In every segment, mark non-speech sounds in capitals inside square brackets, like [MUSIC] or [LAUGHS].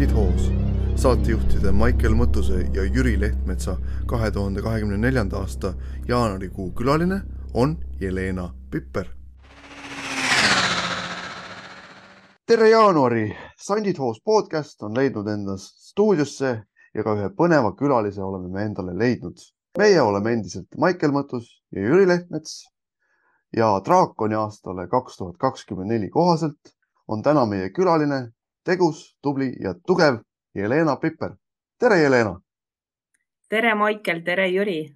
Sandid hoos. saatejuhtide Maicel Mõttuse ja Jüri Lehtmetsa kahe tuhande kahekümne neljanda aasta jaanuarikuu külaline on Jelena Pipper. tere jaanuari, Sandid hoos podcast on leidnud endas stuudiosse ja ka ühe põneva külalise oleme me endale leidnud. meie oleme endiselt Maicel Mõttus ja Jüri Lehtmets ja draakoni aastale kaks tuhat kakskümmend neli kohaselt on täna meie külaline tegus, tubli ja tugev Jelena Pipper. tere, Jelena. tere, Maicel, tere, Jüri.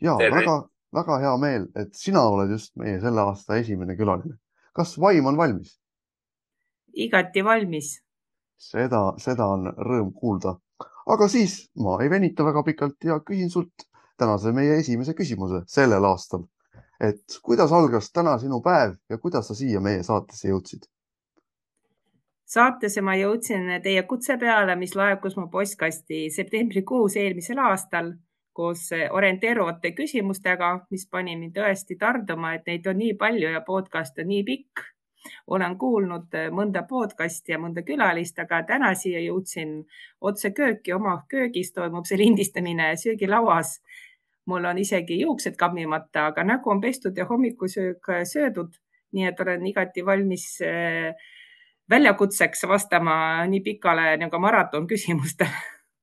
ja väga-väga hea meel, et sina oled just meie selle aasta esimene külaline. kas vaim on valmis? igati valmis. seda, seda on rõõm kuulda. aga siis ma ei venita väga pikalt ja küsin sult tänase meie esimese küsimuse sellel aastal. et kuidas algas täna sinu päev ja kuidas sa siia meie saatesse jõudsid? Saatesse ma jõudsin teie kutse peale, mis laekus mu postkasti septembrikuus eelmisel aastal koos orienteeruvate küsimustega, mis pani mind tõesti tarduma, et neid on nii palju ja podcast on nii pikk. olen kuulnud mõnda podcasti ja mõnda külalist, aga täna siia jõudsin otse kööki, oma köögis toimub see lindistamine söögilauas. mul on isegi juuksed kammimata, aga nägu on pestud ja hommikusöök söödud, nii et olen igati valmis äh, väljakutseks vastama nii pikale nagu maraton küsimustele.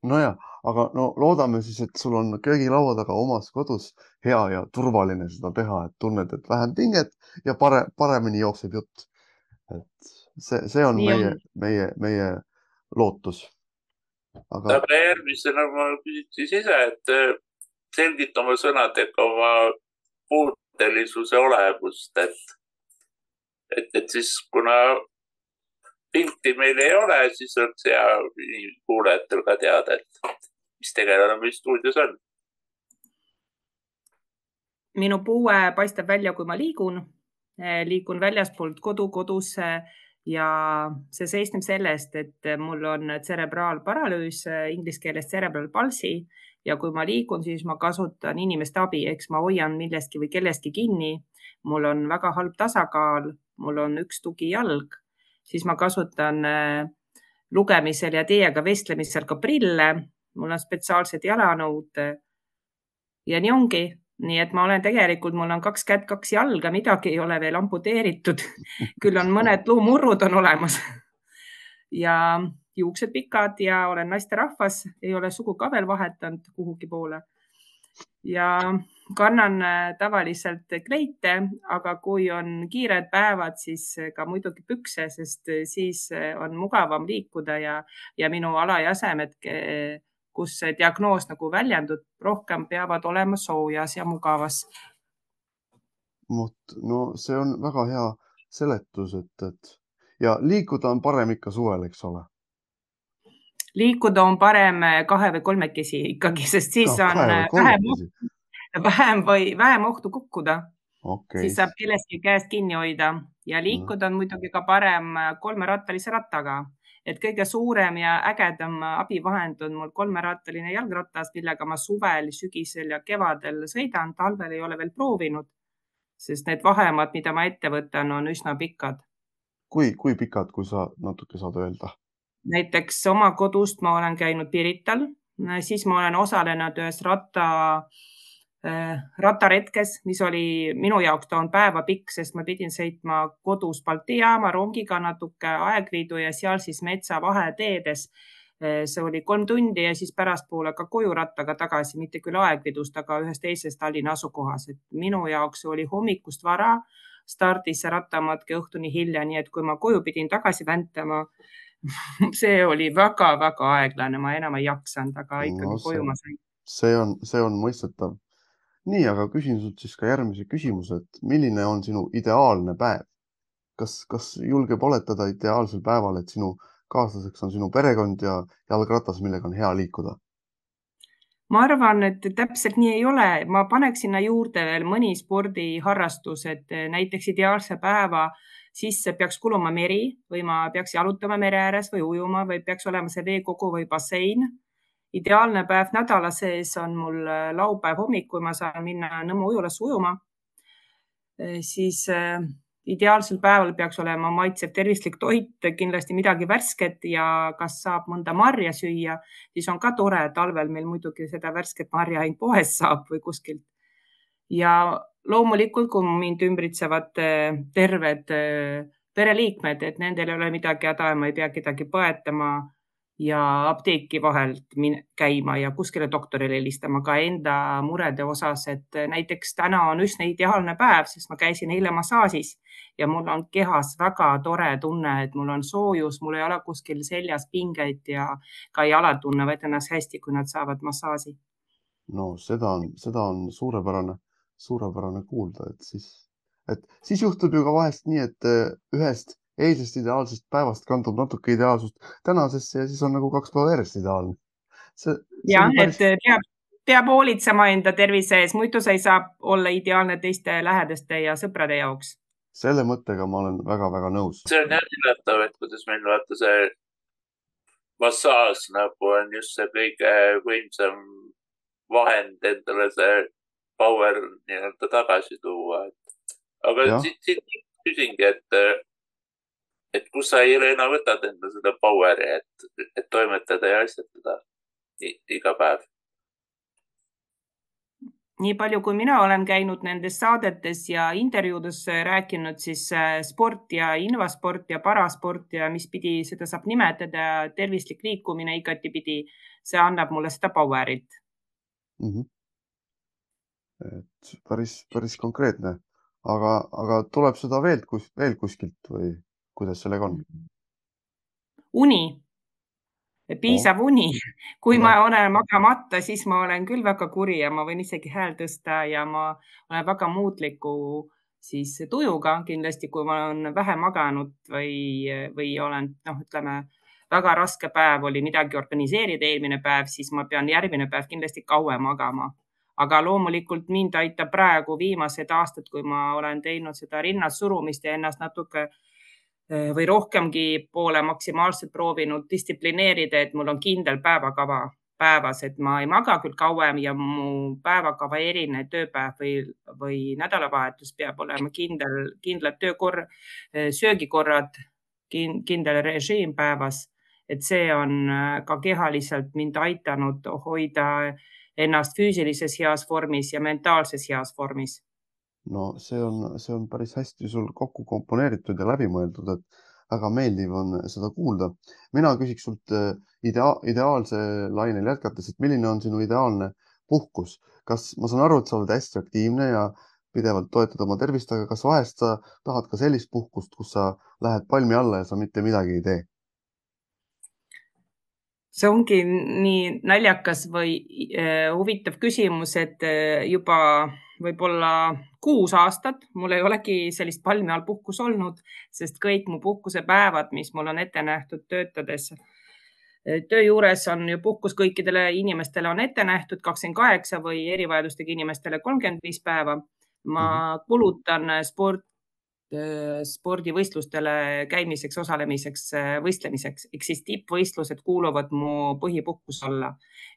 nojah, aga no loodame siis, et sul on köögilaua taga omas kodus hea ja turvaline seda teha, et tunned, et vähem pinget ja pare, paremini jookseb jutt. et see, see on nii meie, meie, meie lootus. aga, järgmisena ma küsin siis ise, et äh, selgita oma sõnadega oma puutelisuse olemust, et, et, et siis kuna pilti meil ei ole, siis on hea kuulajatel ka teada, et mis tegelane meil stuudios on. minu puue paistab välja, kui ma liigun, liigun väljaspoolt kodu kodusse ja see seisneb sellest, et mul on tserebraalparalüüs, inglise keeles cerebral palsy ja kui ma liigun, siis ma kasutan inimeste abi, eks ma hoian millestki või kellestki kinni. mul on väga halb tasakaal, mul on üks tugijalg siis ma kasutan äh, lugemisel ja teiega vestlemisel ka prille. mul on spetsiaalsed jalanõud. ja nii ongi, nii et ma olen tegelikult, mul on kaks kätt, kaks jalga, midagi ei ole veel amputeeritud. [LAUGHS] küll on mõned luumurrud on olemas. ja juuksed pikad ja olen naisterahvas, ei ole sugu ka veel vahetanud kuhugi poole. Ja kannan äh, tavaliselt kleite, aga kui on kiired päevad, siis äh, ka muidugi pükse, sest äh, siis on mugavam liikuda ja, ja minu alajasemed, kus see diagnoos nagu väljendub, rohkem peavad olema soojas ja mugavas. vot, no see on väga hea seletus, et, et ja liikuda on parem ikka suvel, eks ole liikuda on parem kahe või kolmekesi ikkagi, sest siis no, on vähem vähem või vähem ohtu kukkuda. Okay.. siis saab kellestki käest kinni hoida. Ja liikuda on muidugi ka parem kolmerattalise rattaga, et kõige suurem ja ägedam abivahend on mul kolmerattaline jalgratas, millega ma suvel, sügisel ja kevadel sõidan, talvel ei ole veel proovinud, sest need vahemaad, mida ma ette võtan, on üsna pikad. kui, kui pikad, kui sa natuke saad öelda? Näiteks oma kodust ma olen käinud Pirital, siis ma olen osalenud ühes ratta Äh, rattaretkes, mis oli minu jaoks, ta on päevapikk, sest ma pidin sõitma kodus Balti jaama rongiga natuke Aegviidu ja seal siis metsa vaheteedes. Äh, see oli kolm tundi ja siis pärastpoole ka koju rattaga tagasi, mitte küll Aegviidust, aga ühes teises Tallinna asukohas, et minu jaoks oli hommikust vara stardis see rattamatk ja õhtuni hilja, nii et kui ma koju pidin tagasi väntama, [LAUGHS] see oli väga-väga aeglane, ma enam ei jaksanud, aga ikkagi no, koju ma sain. see on, see on mõistetav nii, aga küsin sult siis ka järgmise küsimuse, et milline on sinu ideaalne päev? kas, kas julgeb oletada ideaalsel päeval, et sinu kaaslaseks on sinu perekond ja jalgratas, millega on hea liikuda? ma arvan, et täpselt nii ei ole, ma paneks sinna juurde veel mõni spordiharrastus, et näiteks ideaalse päeva sisse peaks kuluma meri või ma peaks jalutama mere ääres või ujuma või peaks olema see veekogu või bassein ideaalne päev nädala sees on mul äh, laupäev hommik, kui ma saan minna Nõmme ujulasse ujuma. Äh, siis äh, ideaalsel päeval peaks olema maitsev tervislik toit, kindlasti midagi värsket ja kas saab mõnda marja süüa, siis on ka tore. talvel meil muidugi seda värsket marja ainult poest saab või kuskilt. ja loomulikult, kui mind ümbritsevad eh, terved eh, pereliikmed, et nendel ei ole midagi häda ja ma ei pea kedagi põetama ja apteeki vahelt käima ja kuskile doktorile helistama ka enda murede osas, et näiteks täna on üsna ideaalne päev, sest ma käisin eile massaažis ja mul on kehas väga tore tunne, et mul on soojus, mul ei ole kuskil seljas pingeid ja ka jalad tunnevad ennast hästi, kui nad saavad massaaži. no seda on, seda on suurepärane, suurepärane kuulda, et siis, et siis juhtub ju ka vahest nii, et ühest eilsest ideaalsest päevast kandub natuke ideaalsust tänasesse ja siis on nagu kaks päeva järjest ideaalne. jah, päris... et peab, peab hoolitsema enda tervise ees, muidu sa ei saa olla ideaalne teiste lähedaste ja sõprade jaoks. selle mõttega ma olen väga-väga nõus. see on jah üllatav, et kuidas meil vaata see massaaž nagu on just see kõige võimsam vahend endale see power nii-öelda tagasi tuua. aga ja. siit, siit küsingi, et et kus sa, Helena, võtad enda seda power'i, et, et toimetada ja asjatada iga päev? nii palju, kui mina olen käinud nendes saadetes ja intervjuudes rääkinud, siis äh, sport ja invasport ja parasport ja mis pidi seda saab nimetada, tervislik liikumine igatipidi, see annab mulle seda power'it mm. -hmm. Et päris, päris konkreetne, aga, aga tuleb seda veel, kus, veel kuskilt või? kuidas sellega on? uni, piisav oh. uni. kui ja. ma olen magamata, siis ma olen küll väga kuri ja ma võin isegi häält tõsta ja ma olen väga muutliku siis tujuga kindlasti, kui ma olen vähe maganud või, või olen, noh, ütleme väga raske päev oli midagi organiseerida eelmine päev, siis ma pean järgmine päev kindlasti kauem magama. Aga loomulikult mind aitab praegu viimased aastad, kui ma olen teinud seda rinnas surumist ja ennast natuke äh, Eh, või rohkemgi poole maksimaalselt proovinud distsiplineerida, et mul on kindel päevakava päevas, et ma ei maga küll kauem ja mu päevakava erinev tööpäev või, või nädalavahetus peab olema kindel, kindlad töökorra, eh, söögikorrad, kindel režiim päevas. et see on eh, ka kehaliselt mind aidanud hoida ennast füüsilises heas vormis ja mentaalses heas vormis no see on, see on päris hästi sul kokku komponeeritud ja läbimõeldud, et väga meeldiv on seda kuulda. mina küsiks sult äh, idea-, ideaalse lainel jätkates, et milline on sinu ideaalne puhkus, kas ma saan aru, et sa oled hästi aktiivne ja pidevalt toetad oma tervist, aga kas vahest sa tahad ka sellist puhkust, kus sa lähed palmi alla ja sa mitte midagi ei tee? See ongi nii naljakas või äh, huvitav küsimus, et äh, juba võib-olla kuus aastat, mul ei olegi sellist palmi all puhkus olnud, sest kõik mu puhkusepäevad, mis mul on ette nähtud töötades, töö juures on ju puhkus kõikidele inimestele on ette nähtud kakskümmend kaheksa või erivajadustega inimestele kolmkümmend viis päeva. ma mhm. kulutan sport, Äh, spordivõistlustele käimiseks, osalemiseks, äh, võistlemiseks ehk siis tippvõistlused kuuluvad mu põhipuhkuse alla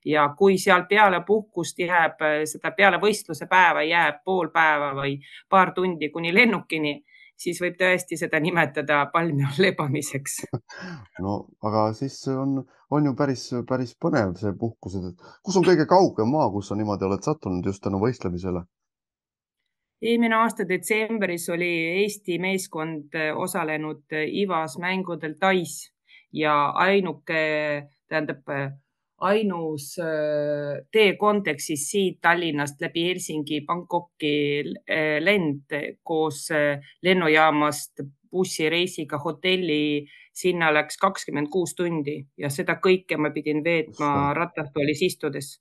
ja kui seal peale puhkust jääb, äh, seda peale võistluse päeva jääb pool päeva või paar tundi kuni lennukini, siis võib tõesti seda nimetada palmi all lebamiseks. [LAUGHS] no aga siis on, on ju päris, päris põnev see puhkus, et kus on kõige kaugem maa, kus sa niimoodi oled sattunud just tänu võistlemisele? Eelmine aasta detsembris oli Eesti meeskond äh, osalenud äh, Ivas mängudel Tais ja ainuke, tähendab äh, ainus tee kontekstis siit Tallinnast läbi Helsingi Bangkoki lend koos lennujaamast bussireisiga hotelli, sinna läks kakskümmend kuus tundi ja seda kõike ma pidin veetma rattastoolis istudes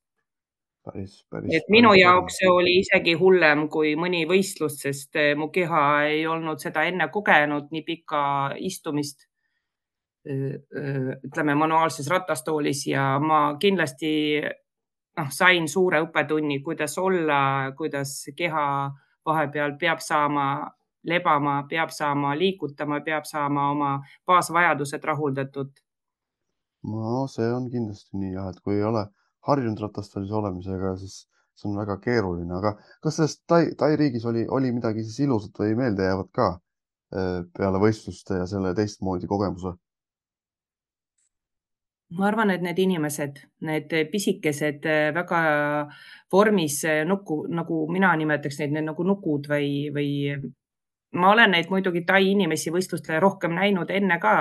päris, päris. et minu päris jaoks see oli isegi hullem kui mõni võistlus, sest eh, mu keha ei olnud seda enne kogenud, nii pikka istumist eh, eh, ütleme manuaalses ratastoolis ja ma kindlasti noh, sain suure õppetunni, kuidas olla, kuidas keha vahepeal peab saama lebama, peab saama liigutama, peab saama oma baasvajadused rahuldatud. no see on kindlasti nii jah, et kui ei ole harjunud ratastoolis olemisega, siis see on väga keeruline, aga kas sellest Tai, Tai riigis oli, oli midagi siis ilusat või meeldejäävat ka? peale võistluste ja selle teistmoodi kogemuse? ma arvan, et need inimesed, need pisikesed, väga vormis nuku, nagu mina nimetaks neid, need nagu nukud või, või ma olen neid muidugi Tai inimesi võistlustel rohkem näinud enne ka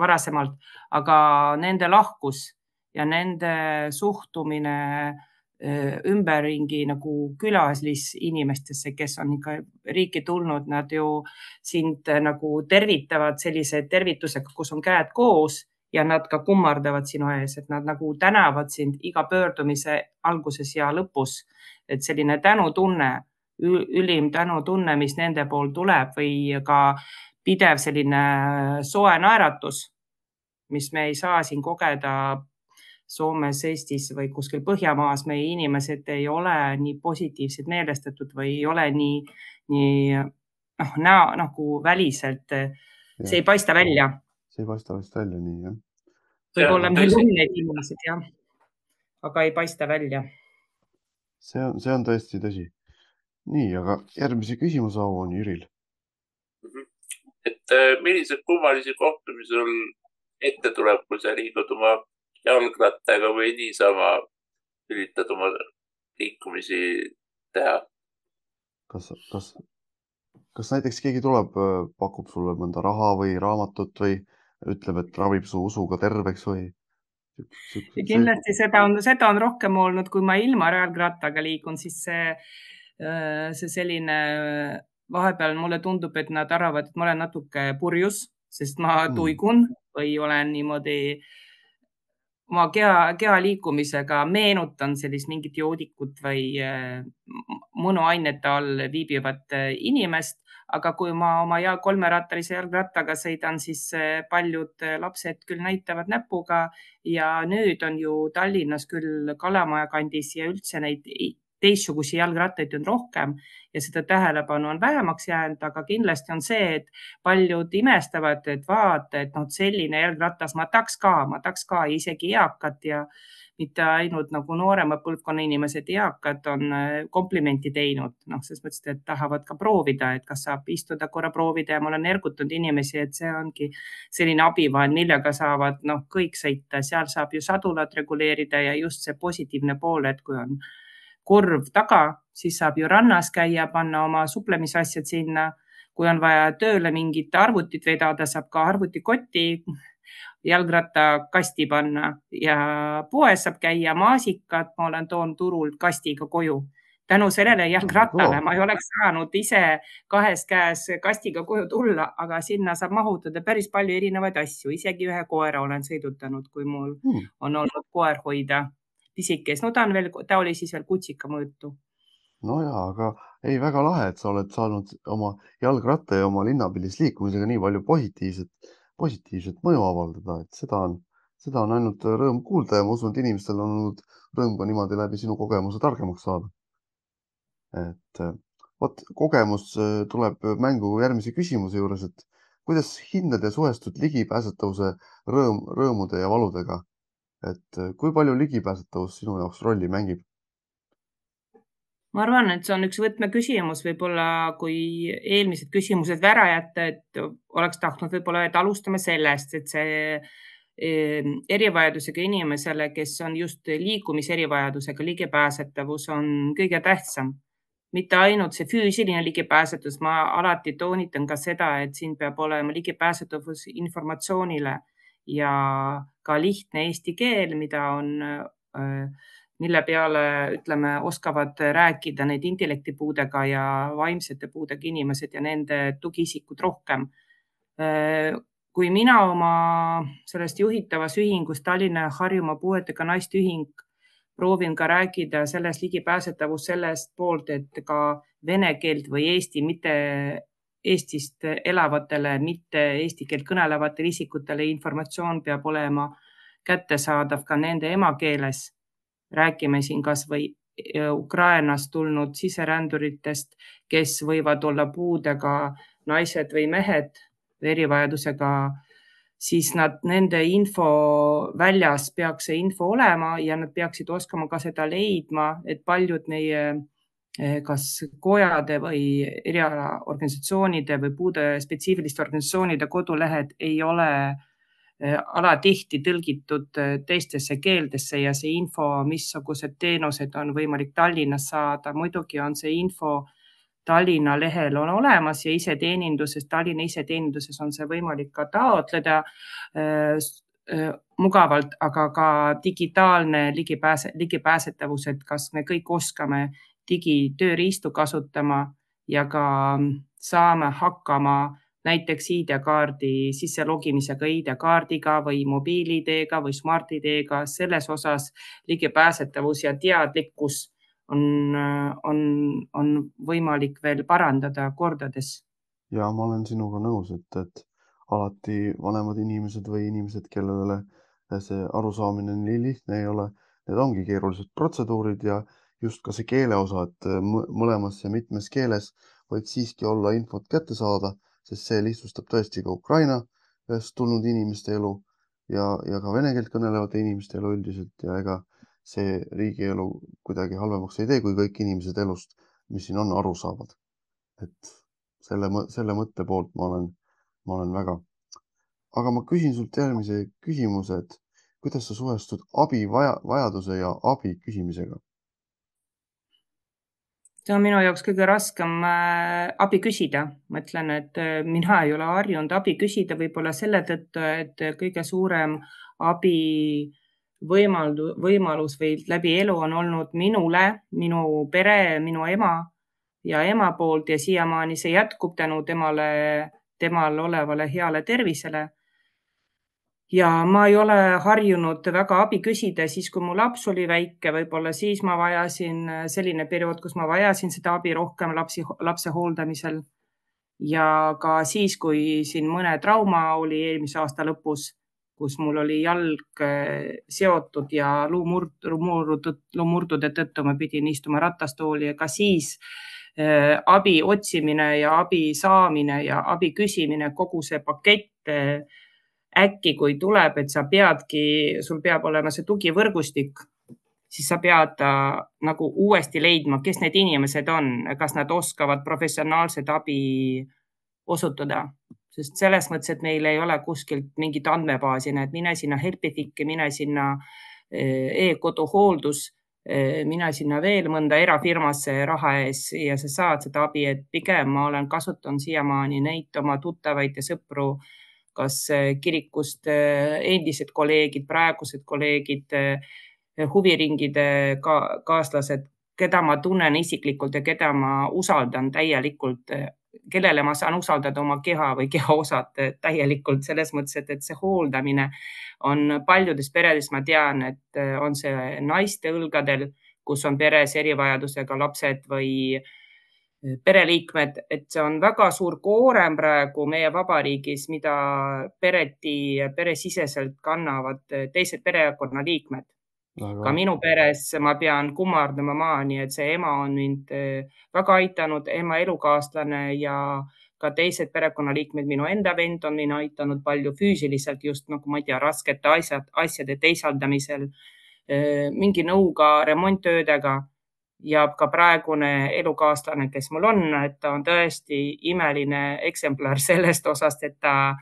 varasemalt, aga nende lahkus ja nende suhtumine ümberringi nagu külalisinimestesse, kes on ikka riiki tulnud, nad ju sind nagu tervitavad sellise tervitusega, kus on käed koos ja nad ka kummardavad sinu ees, et nad nagu tänavad sind iga pöördumise alguses ja lõpus. et selline tänutunne, ülim tänutunne, mis nende pool tuleb või ka pidev selline soe naeratus, mis me ei saa siin kogeda Soomes, Eestis või kuskil Põhjamaas, meie inimesed ei ole nii positiivselt meelestatud või ei ole nii, nii noh, näo nagu väliselt, see ei paista välja see ei paista vist välja nii, jah? võib-olla meil on need inimesed, jah, aga ei paista välja. see on, see on tõesti tõsi. nii, aga järgmise küsimuse au on Jüril. Mhm. et äh, milliseid kummalisi kohtumisi sul ette tuleb, kui sa liigud oma jalgrattaga või niisama üritad oma liikumisi teha? kas, kas, kas näiteks keegi tuleb, äh, pakub sulle mõnda raha või raamatut või ütleb, et ravib su usuga terveks või? kindlasti seda on, seda on rohkem olnud, kui ma ilma jalgrattaga liigun, siis see, äh, see selline vahepeal mulle tundub, et nad arvavad, et ma olen natuke purjus, sest ma hmm. tuigun või olen niimoodi oma keha, keha liikumisega meenutan sellist mingit joodikut või äh, mõnuainete all viibivat äh, inimest aga kui ma oma ja kolmerattalise jalgrattaga sõidan, siis eh, paljud lapsed küll näitavad näpuga ja nüüd on ju Tallinnas küll Kalamaja kandis ja üldse neid teistsuguseid jalgrattaid on rohkem ja seda tähelepanu on vähemaks jäänud, aga kindlasti on see, et paljud imestavad, et vaata, et noh, selline jalgratas ma tahaks ka, ma tahaks ka isegi eakat ja mitte ainult nagu noorema põlvkonna inimesed, eakad on äh, komplimenti teinud, noh, selles mõttes, et tahavad ka proovida, et kas saab istuda korra proovida ja ma olen ergutanud inimesi, et see ongi selline abivahend, millega saavad noh, kõik sõita, seal saab ju sadulat reguleerida ja just see positiivne pool, et kui on kurv taga, siis saab ju rannas käia, panna oma suplemisasjad sinna. Kui on vaja tööle mingit arvutit vedada, saab ka arvutikotti jalgrattakasti panna. Ja poes saab käia maasikat, ma olen toonud turult kastiga koju. tänu sellele jalgrattale ma ei oleks saanud ise kahes käes kastiga koju tulla, aga sinna saab mahutada päris palju erinevaid asju, isegi ühe koera olen sõidutanud, kui mul hmm. on olnud koer hoida pisikest, no ta on veel, ta oli siis veel kutsika mõõtu no ja, aga ei, väga lahe, et sa oled saanud oma jalgratta ja oma linnapildis liikumisega nii palju positiivset positiivset mõju avaldada, et seda on, seda on ainult rõõm kuulda ja ma usun, et inimestel on olnud rõõm ka niimoodi läbi sinu kogemuse targemaks saada. et vot kogemus äh, tuleb mängu järgmise küsimuse juures, et kuidas hindad ja suhestud ligipääsetavuse rõõm, rõõmude ja valudega? Et äh, kui palju ligipääsetavus sinu jaoks rolli mängib? ma arvan, et see on üks võtmeküsimus, võib-olla kui eelmised küsimused ära jätta, et oleks tahtnud võib-olla, et alustame sellest, et see ehm, erivajadusega inimesele, kes on just liikumiserivajadusega, ligipääsetavus on kõige tähtsam. mitte ainult see füüsiline ligipääsetavus, ma alati toonitan ka seda, et siin peab olema ligipääsetavus informatsioonile ja ka lihtne eesti keel, mida on mille peale, ütleme, oskavad rääkida need intellektipuudega ja vaimsete puudega inimesed ja nende tugiisikud rohkem. kui mina oma sellest juhitavas ühingus Tallinna ja Harjumaa Puuetega Naiste Ühing proovin ka rääkida sellest ligipääsetavust sellest poolt, et ka vene keelt või eesti, mitte Eestist elavatele, mitte eesti keelt kõnelevatele isikutele informatsioon peab olema kättesaadav ka nende emakeeles. Räägime siin kasvõi äh, Ukrainast tulnud siseränduritest, kes võivad olla puudega naised või mehed või erivajadusega, siis nad, nende info väljas peaks see info olema ja nad peaksid oskama ka seda leidma, et paljud meie kas kojade või erialaorganisatsioonide või puude spetsiifiliste organisatsioonide kodulehed ei ole alatihti tõlgitud teistesse keeltesse ja see info, missugused teenused on võimalik Tallinnas saada, muidugi on see info Tallinna lehel on olemas ja iseteeninduses, Tallinna iseteeninduses on see võimalik ka taotleda mugavalt, aga ka digitaalne ligipääse, ligipääsetavus, et kas me kõik oskame digitööriistu kasutama ja ka saame hakkama näiteks ID-kaardi sisse logimisega ID-kaardiga või mobiil-ID-ga või Smart-ID-ga, selles osas ligipääsetavus ja teadlikkus on, on, on võimalik veel parandada kordades. ja ma olen sinuga nõus, et, et alati vanemad inimesed või inimesed, kellele see arusaamine nii lihtne ei ole, need ongi keerulised protseduurid ja just ka see keele osa, et äh, mõlemas ja mitmes keeles võid siiski olla infot kätte saada, sest see lihtsustab tõesti ka Ukrainast tulnud inimeste elu ja, ja ka vene keelt kõnelevate inimeste elu üldiselt ja ega see riigielu kuidagi halvemaks ei tee, kui kõik inimesed elust, mis siin on, aru saavad. et selle, selle mõtte poolt ma olen, ma olen väga. aga ma küsin sult järgmise küsimuse, et kuidas sa suhestud abi vaja, vajaduse ja abi küsimisega? See on minu jaoks kõige raskem äh, abi küsida. ma ütlen, et äh, mina ei ole harjunud abi küsida, võib-olla selle tõttu, et kõige suurem abi võimaldu, võimalus või läbi elu on olnud minule, minu pere, minu ema ja ema poolt ja siiamaani see jätkub tänu temale, temal olevale heale tervisele ja ma ei ole harjunud väga abi küsida siis, kui mu laps oli väike, võib-olla siis ma vajasin selline periood, kus ma vajasin seda abi rohkem lapsi, lapse hooldamisel. ja ka siis, kui siin mõne trauma oli eelmise aasta lõpus, kus mul oli jalg eh, seotud ja luu murd-, luumurdude tõttu ma pidin istuma ratastooli ja ka siis äh, abi otsimine ja abi saamine ja abi küsimine, kogu see pakett äh, äkki, kui tuleb, et sa peadki, sul peab olema see tugivõrgustik, siis sa pead äh, nagu uuesti leidma, kes need inimesed on, kas nad oskavad professionaalset abi osutada, sest selles mõttes, et meil ei ole kuskilt mingit andmebaasi, näed, mine sinna Helpifici, mine sinna äh, e-kodu hooldus, äh, mine sinna veel mõnda erafirmasse raha ees ja sa saad seda abi, et pigem ma olen kasutanud siiamaani neid oma tuttavaid ja sõpru kas eh, kirikust eh, endised kolleegid, praegused kolleegid, eh, huviringide ka, kaaslased, keda ma tunnen isiklikult ja keda ma usaldan täielikult, kellele ma saan usaldada oma keha või kehaosad täielikult selles mõttes, et, et see hooldamine on paljudes peredes, ma tean, et on see naiste õlgadel, kus on peres erivajadusega lapsed või äh, pereliikmed, et see on väga suur koorem praegu meie vabariigis, mida pereti, peresiseselt kannavad teised perekonnaliikmed. ka minu peres ma pean kummardama maani, et see ema on mind eh, väga aidanud, ema elukaaslane ja ka teised perekonnaliikmed, minu enda vend on mind aidanud palju füüsiliselt just nagu ma ei tea, raskete asjad, asjade teisaldamisel, eh, mingi nõuga remonttöödega ja ka praegune elukaaslane, kes mul on, et ta on tõesti imeline eksemplar [LAUGHS] sellest osast, et ta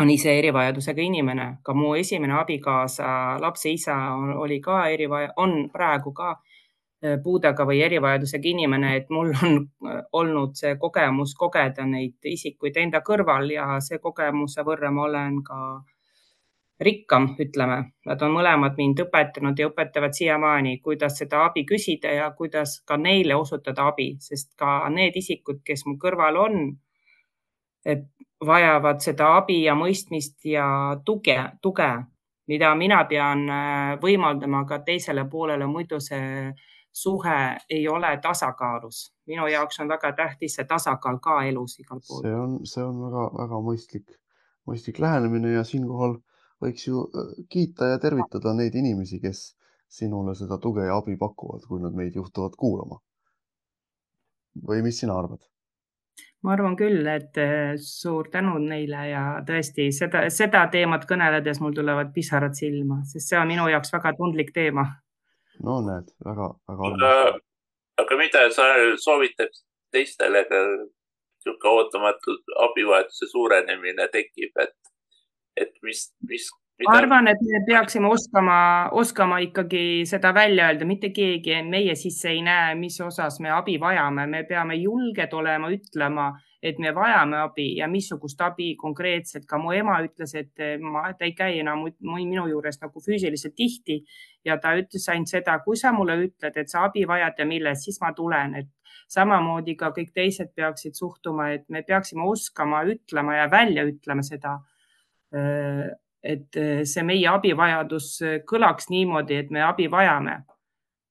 on ise erivajadusega inimene. ka mu esimene abikaasa, lapse isa oli ka erivaja, on praegu ka äh, puudega või erivajadusega inimene, et mul [LAUGHS] on äh, olnud see kogemus kogeda neid isikuid enda kõrval ja see kogemuse võrra ma olen ka rikkam, ütleme. Nad on mõlemad mind õpetanud ja õpetavad siiamaani, kuidas seda abi küsida ja kuidas ka neile osutada abi, sest ka need isikud, kes mu kõrval on, vajavad seda abi ja mõistmist ja tuge, tuge, mida mina pean äh, võimaldama ka teisele poolele, muidu see suhe ei ole tasakaalus. minu jaoks on väga tähtis see tasakaal ka elus igal pool. see on, see on väga-väga mõistlik, mõistlik lähenemine ja siinkohal võiks ju äh, kiita ja tervitada neid inimesi, kes sinule seda tuge ja abi pakuvad, kui nad meid juhtuvad kuulama. või mis sina arvad? ma arvan küll, et äh, suur tänu neile ja tõesti seda, seda teemat kõneledes mul tulevad pisarad silma, sest see on minu jaoks väga tundlik teema. no näed väga,, väga-väga armas. aga mida sa soovitaks teistele, niisugune ootamatu abivajaduse suurenemine tekib, et, et mis, mis ma arvan, et me peaksime oskama, oskama ikkagi seda välja öelda, mitte keegi meie sisse ei näe, mis osas me abi vajame, me peame julged olema, ütlema, et me vajame abi ja missugust abi konkreetselt. ka mu ema ütles, et ma, ta ei käi enam minu juures nagu füüsiliselt tihti. Ja ta ütles ainult seda, kui sa mulle ütled, et sa abi vajad ja millest, siis ma tulen, et samamoodi ka kõik teised peaksid suhtuma, et me peaksime oskama ütlema ja välja ütlema seda et eh, see meie abivajadus eh, kõlaks niimoodi, et me abi vajame.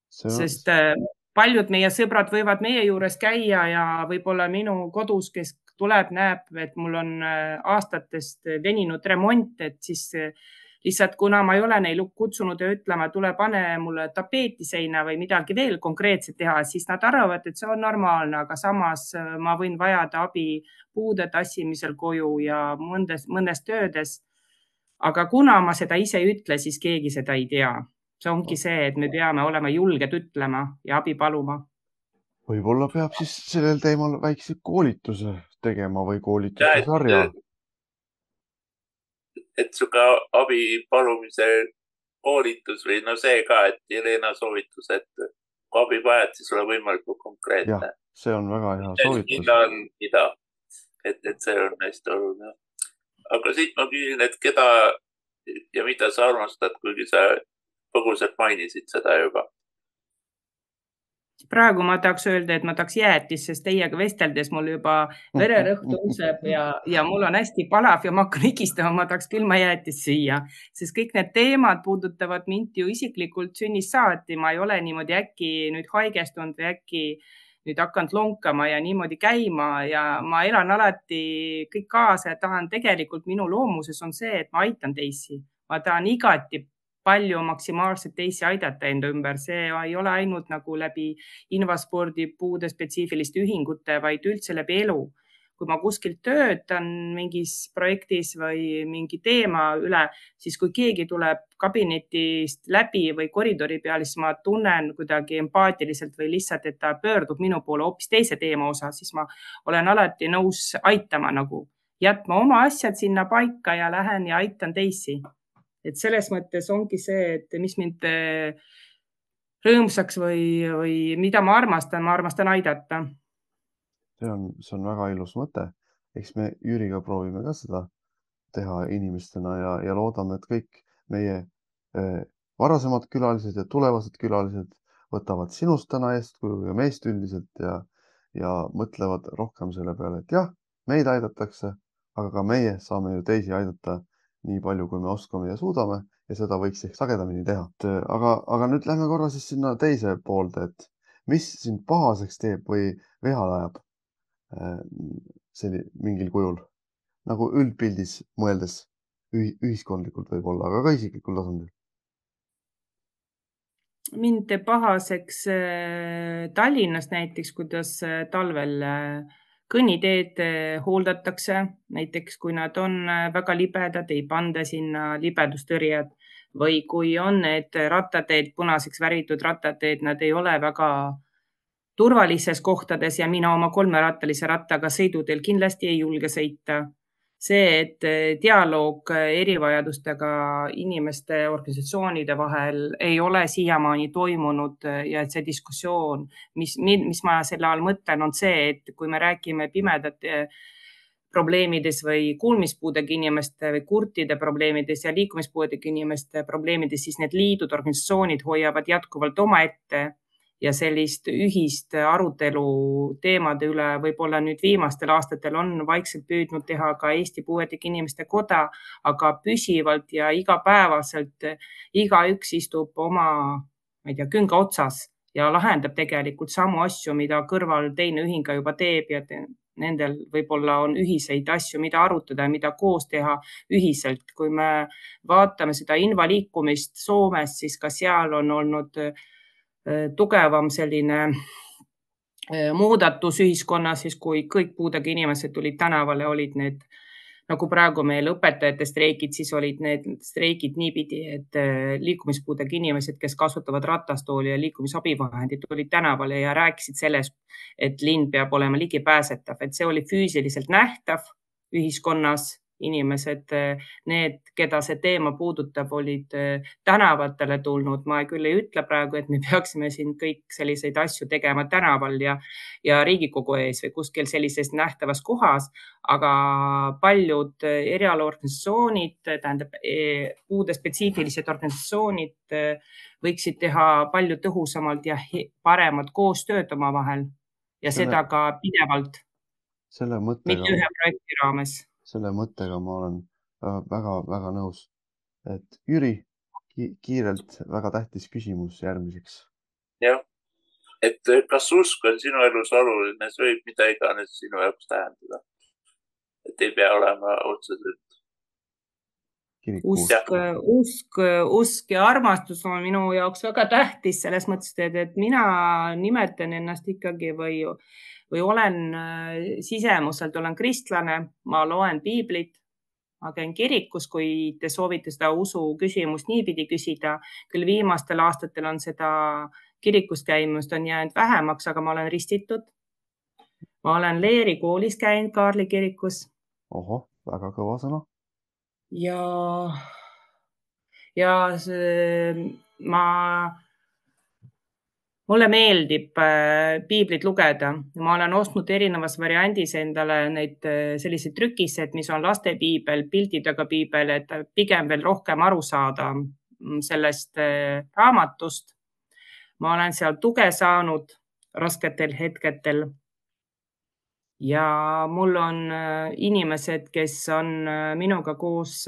sest eh, paljud meie sõbrad võivad meie juures käia ja võib-olla minu kodus, kes tuleb, näeb, et mul on aastatest veninud remont, et siis lihtsalt kuna ma ei ole neil kutsunud ja ütlema, tule pane mulle tapeeti seina või midagi veel konkreetset teha, siis nad arvavad, et see on normaalne, aga samas ma võin vajada abi puude tassimisel koju ja mõndes, mõnes töödes aga kuna ma seda ise ei ütle, siis keegi seda ei tea. see ongi see, et me peame olema julged ütlema ja abi paluma. võib-olla peab siis sellel teemal väikse koolituse tegema või koolituse sarja. Et sihuke abi palumise koolitus või no see ka, et Jelena soovitus, et kui abi vajad, siis ole võimalikult konkreetne. see on väga hea soovitus. mida on, mida, et, et see on hästi oluline aga siit ma küsin, et keda ja mida sa armastad, kuigi sa põgusalt mainisid seda juba praegu ma tahaks öelda, et ma tahaks jäätist, sest teiega vesteldes mul juba vererõhk tõuseb [LAUGHS] ja, ja mul on hästi palav ja ma hakkan higistama, ma tahaks külmajäätist süüa, sest kõik need teemad puudutavad mind ju isiklikult sünnist saati, ma ei ole niimoodi äkki nüüd haigestunud või äkki nüüd hakanud lonkama ja niimoodi käima ja ma elan alati kõik kaasa ja tahan tegelikult minu loomuses on see, et ma aitan teisi, ma tahan igati palju maksimaalselt teisi aidata enda ümber, see ei ole ainult nagu läbi invaspordi puude spetsiifiliste ühingute, vaid üldse läbi elu kui ma kuskilt töötan mingis projektis või mingi teema üle, siis kui keegi tuleb kabinetist läbi või koridori peal, siis ma tunnen kuidagi empaatiliselt või lihtsalt, et ta pöördub minu poole hoopis teise teema osas, siis ma olen alati nõus aitama nagu, jätma oma asjad sinna paika ja lähen ja aitan teisi. Et selles mõttes ongi see, et mis mind eh, rõõmsaks või, või mida ma armastan, ma armastan aidata see on, see on väga ilus mõte. eks me Jüriga proovime ka seda teha inimestena ja, ja loodame, et kõik meie äh, varasemad külalised ja tulevased külalised võtavad sinust täna eeskuju ja meist üldiselt ja, ja mõtlevad rohkem selle peale, et jah, meid aidatakse, aga ka meie saame ju teisi aidata nii palju, kui me oskame ja suudame ja seda võiks ehk sagedamini teha. Äh, aga, aga nüüd lähme korra siis sinna teise poolde, et mis sind pahaseks teeb või vihale ajab Äh, selli-, mingil kujul nagu üldpildis mõeldes ühiskondlikult võib-olla, aga ka isiklikul tasandil. mind teeb pahaseks äh, Tallinnas näiteks, kuidas äh, talvel kõnniteed hooldatakse, näiteks kui nad on väga libedad, ei panda sinna libedustõrjed või kui on need rattateed punaseks väritud rattateed, nad ei ole väga turvalises kohtades ja mina oma kolmerattalise rattaga sõiduteel kindlasti ei julge sõita. See, et eh, dialoog erivajadustega inimeste organisatsioonide vahel ei ole siiamaani toimunud eh, ja et see diskussioon, mis, mis ma selle all mõtlen, on see, et kui me räägime pimedate probleemides või kuulmispuudega inimeste või kurtide probleemides ja liikumispuudega inimeste probleemides, siis need liidud, organisatsioonid hoiavad jätkuvalt omaette ja sellist ühist arutelu teemade üle võib-olla nüüd viimastel aastatel on vaikselt püüdnud teha ka Eesti Puuetega Inimeste Koda, aga püsivalt ja igapäevaselt igaüks istub oma, ma ei tea, künga otsas ja lahendab tegelikult samu asju, mida kõrval teine ühing ka juba teeb ja nendel võib-olla on ühiseid asju, mida arutada ja mida koos teha ühiselt. kui me vaatame seda invaliikumist Soomes, siis ka seal on olnud Äh, tugevam selline äh, muudatus ühiskonnas, siis kui kõik puudega inimesed tulid tänavale, olid need nagu praegu meil õpetajate streigid, siis olid need streigid niipidi, et äh, liikumispuudega inimesed, kes kasutavad ratastooli ja liikumisabivahendit, olid tänavale ja rääkisid sellest, et linn peab olema ligipääsetav, et see oli füüsiliselt nähtav ühiskonnas inimesed, need, keda see teema puudutab, olid eh, tänavatele tulnud. ma küll ei ütle praegu, et me [LAUGHS] peaksime siin kõik selliseid asju tegema tänaval ja, ja Riigikogu ees või kuskil sellises nähtavas kohas, aga paljud erialaorganisatsioonid, tähendab eh, puude spetsiifilised organisatsioonid eh, võiksid teha palju tõhusamalt ja paremat koostööd omavahel ja seda ka pidevalt. mitte ühe projekti raames selle mõttega ma olen väga-väga nõus. et Jüri ki, kiirelt väga tähtis küsimus järgmiseks. jah, et kas usk on sinu elus oluline, see võib mida iganes sinu jaoks tähendada. et ei pea olema otseselt. usk, usk, usk ja armastus on minu jaoks väga tähtis selles mõttes, et, et mina nimetan ennast ikkagi või või olen äh, sisemuselt, olen kristlane, ma loen piiblit, ma käin kirikus, kui te soovite seda usu küsimust niipidi küsida. küll viimastel aastatel on seda kirikus käimust on jäänud vähemaks, aga ma olen ristitud. ma olen Leeri koolis käinud Kaarli kirikus. ohoh, väga kõva sõna. ja, ja see, ma mulle meeldib äh, piiblit lugeda, ma olen ostnud erinevas variandis endale neid äh, selliseid trükised, mis on lastepiibel, pildidega piibel, et pigem veel rohkem aru saada mm, sellest äh, raamatust. ma olen seal tuge saanud rasketel hetkedel. ja mul on inimesed, kes on minuga koos,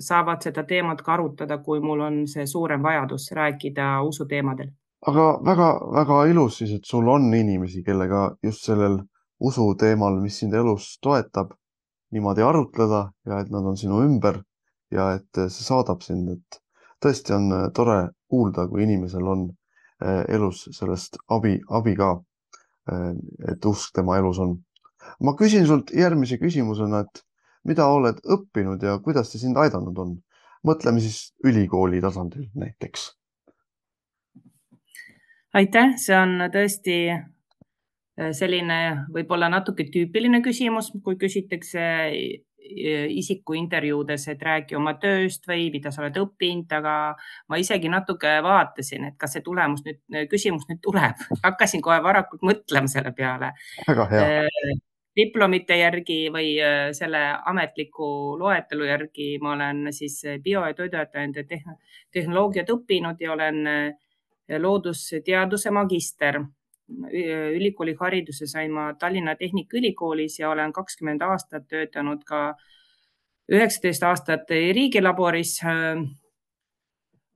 saavad seda teemat ka arutada, kui mul on see suurem vajadus rääkida usuteemadel aga väga-väga ilus siis, et sul on inimesi, kellega just sellel usu teemal, mis sind elus toetab, niimoodi arutleda ja et nad on sinu ümber ja et see saadab sind, et tõesti on äh, tore kuulda, kui inimesel on äh, elus sellest abi, abi ka. Et usk tema elus on. ma küsin sult järgmise küsimusena, et mida oled õppinud ja kuidas see sind aidanud on? mõtleme siis ülikooli tasandil näiteks aitäh, see on tõesti äh, selline võib-olla natuke tüüpiline küsimus, kui küsitakse äh, isiku intervjuudes, et räägi oma tööst või mida sa oled õppinud, aga ma isegi natuke vaatasin, et kas see tulemus nüüd, küsimus nüüd tuleb. [LAUGHS] hakkasin kohe varakult mõtlema selle peale. väga hea äh, diplomite järgi või selle ametliku loetelu järgi ma olen siis bio- ja toiduainete tehnoloogiat õppinud ja olen loodusteaduse magister. ülikooli hariduse sain ma Tallinna Tehnikaülikoolis ja olen kakskümmend aastat töötanud ka üheksateist aastat riigilaboris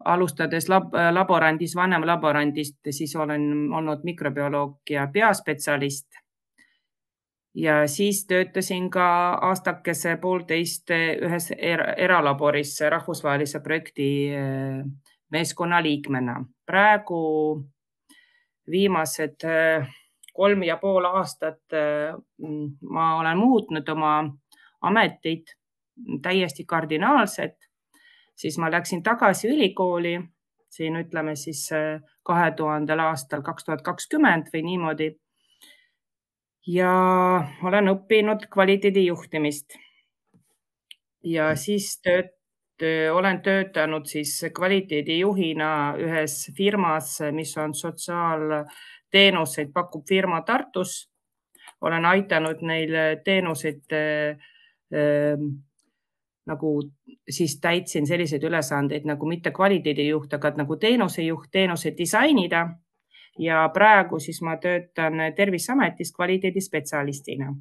alustades lab, laborandis, vanemlaborandist, siis olen olnud mikrobioloog ja peaspetsialist. ja siis töötasin ka aastakese poolteist ühes eralaboris rahvusvahelise projekti meeskonnaliikmena. Praegu viimased äh, kolm ja pool aastat äh, ma olen muutnud oma ametit täiesti kardinaalselt, siis ma läksin tagasi ülikooli siin ütleme siis äh, kahe tuhandel aastal, kaks tuhat kakskümmend või niimoodi. ja olen õppinud kvaliteedijuhtimist. ja siis tööt-, olen töötanud siis kvaliteedijuhina ühes firmas, mis on sotsiaalteenuseid pakkuv firma Tartus. olen aidanud neil teenuseid äh, nagu siis täitsin selliseid ülesandeid nagu mitte kvaliteedijuht, aga nagu teenusejuht, teenuse disainida. ja praegu siis ma töötan Terviseametis kvaliteedispetsialistina.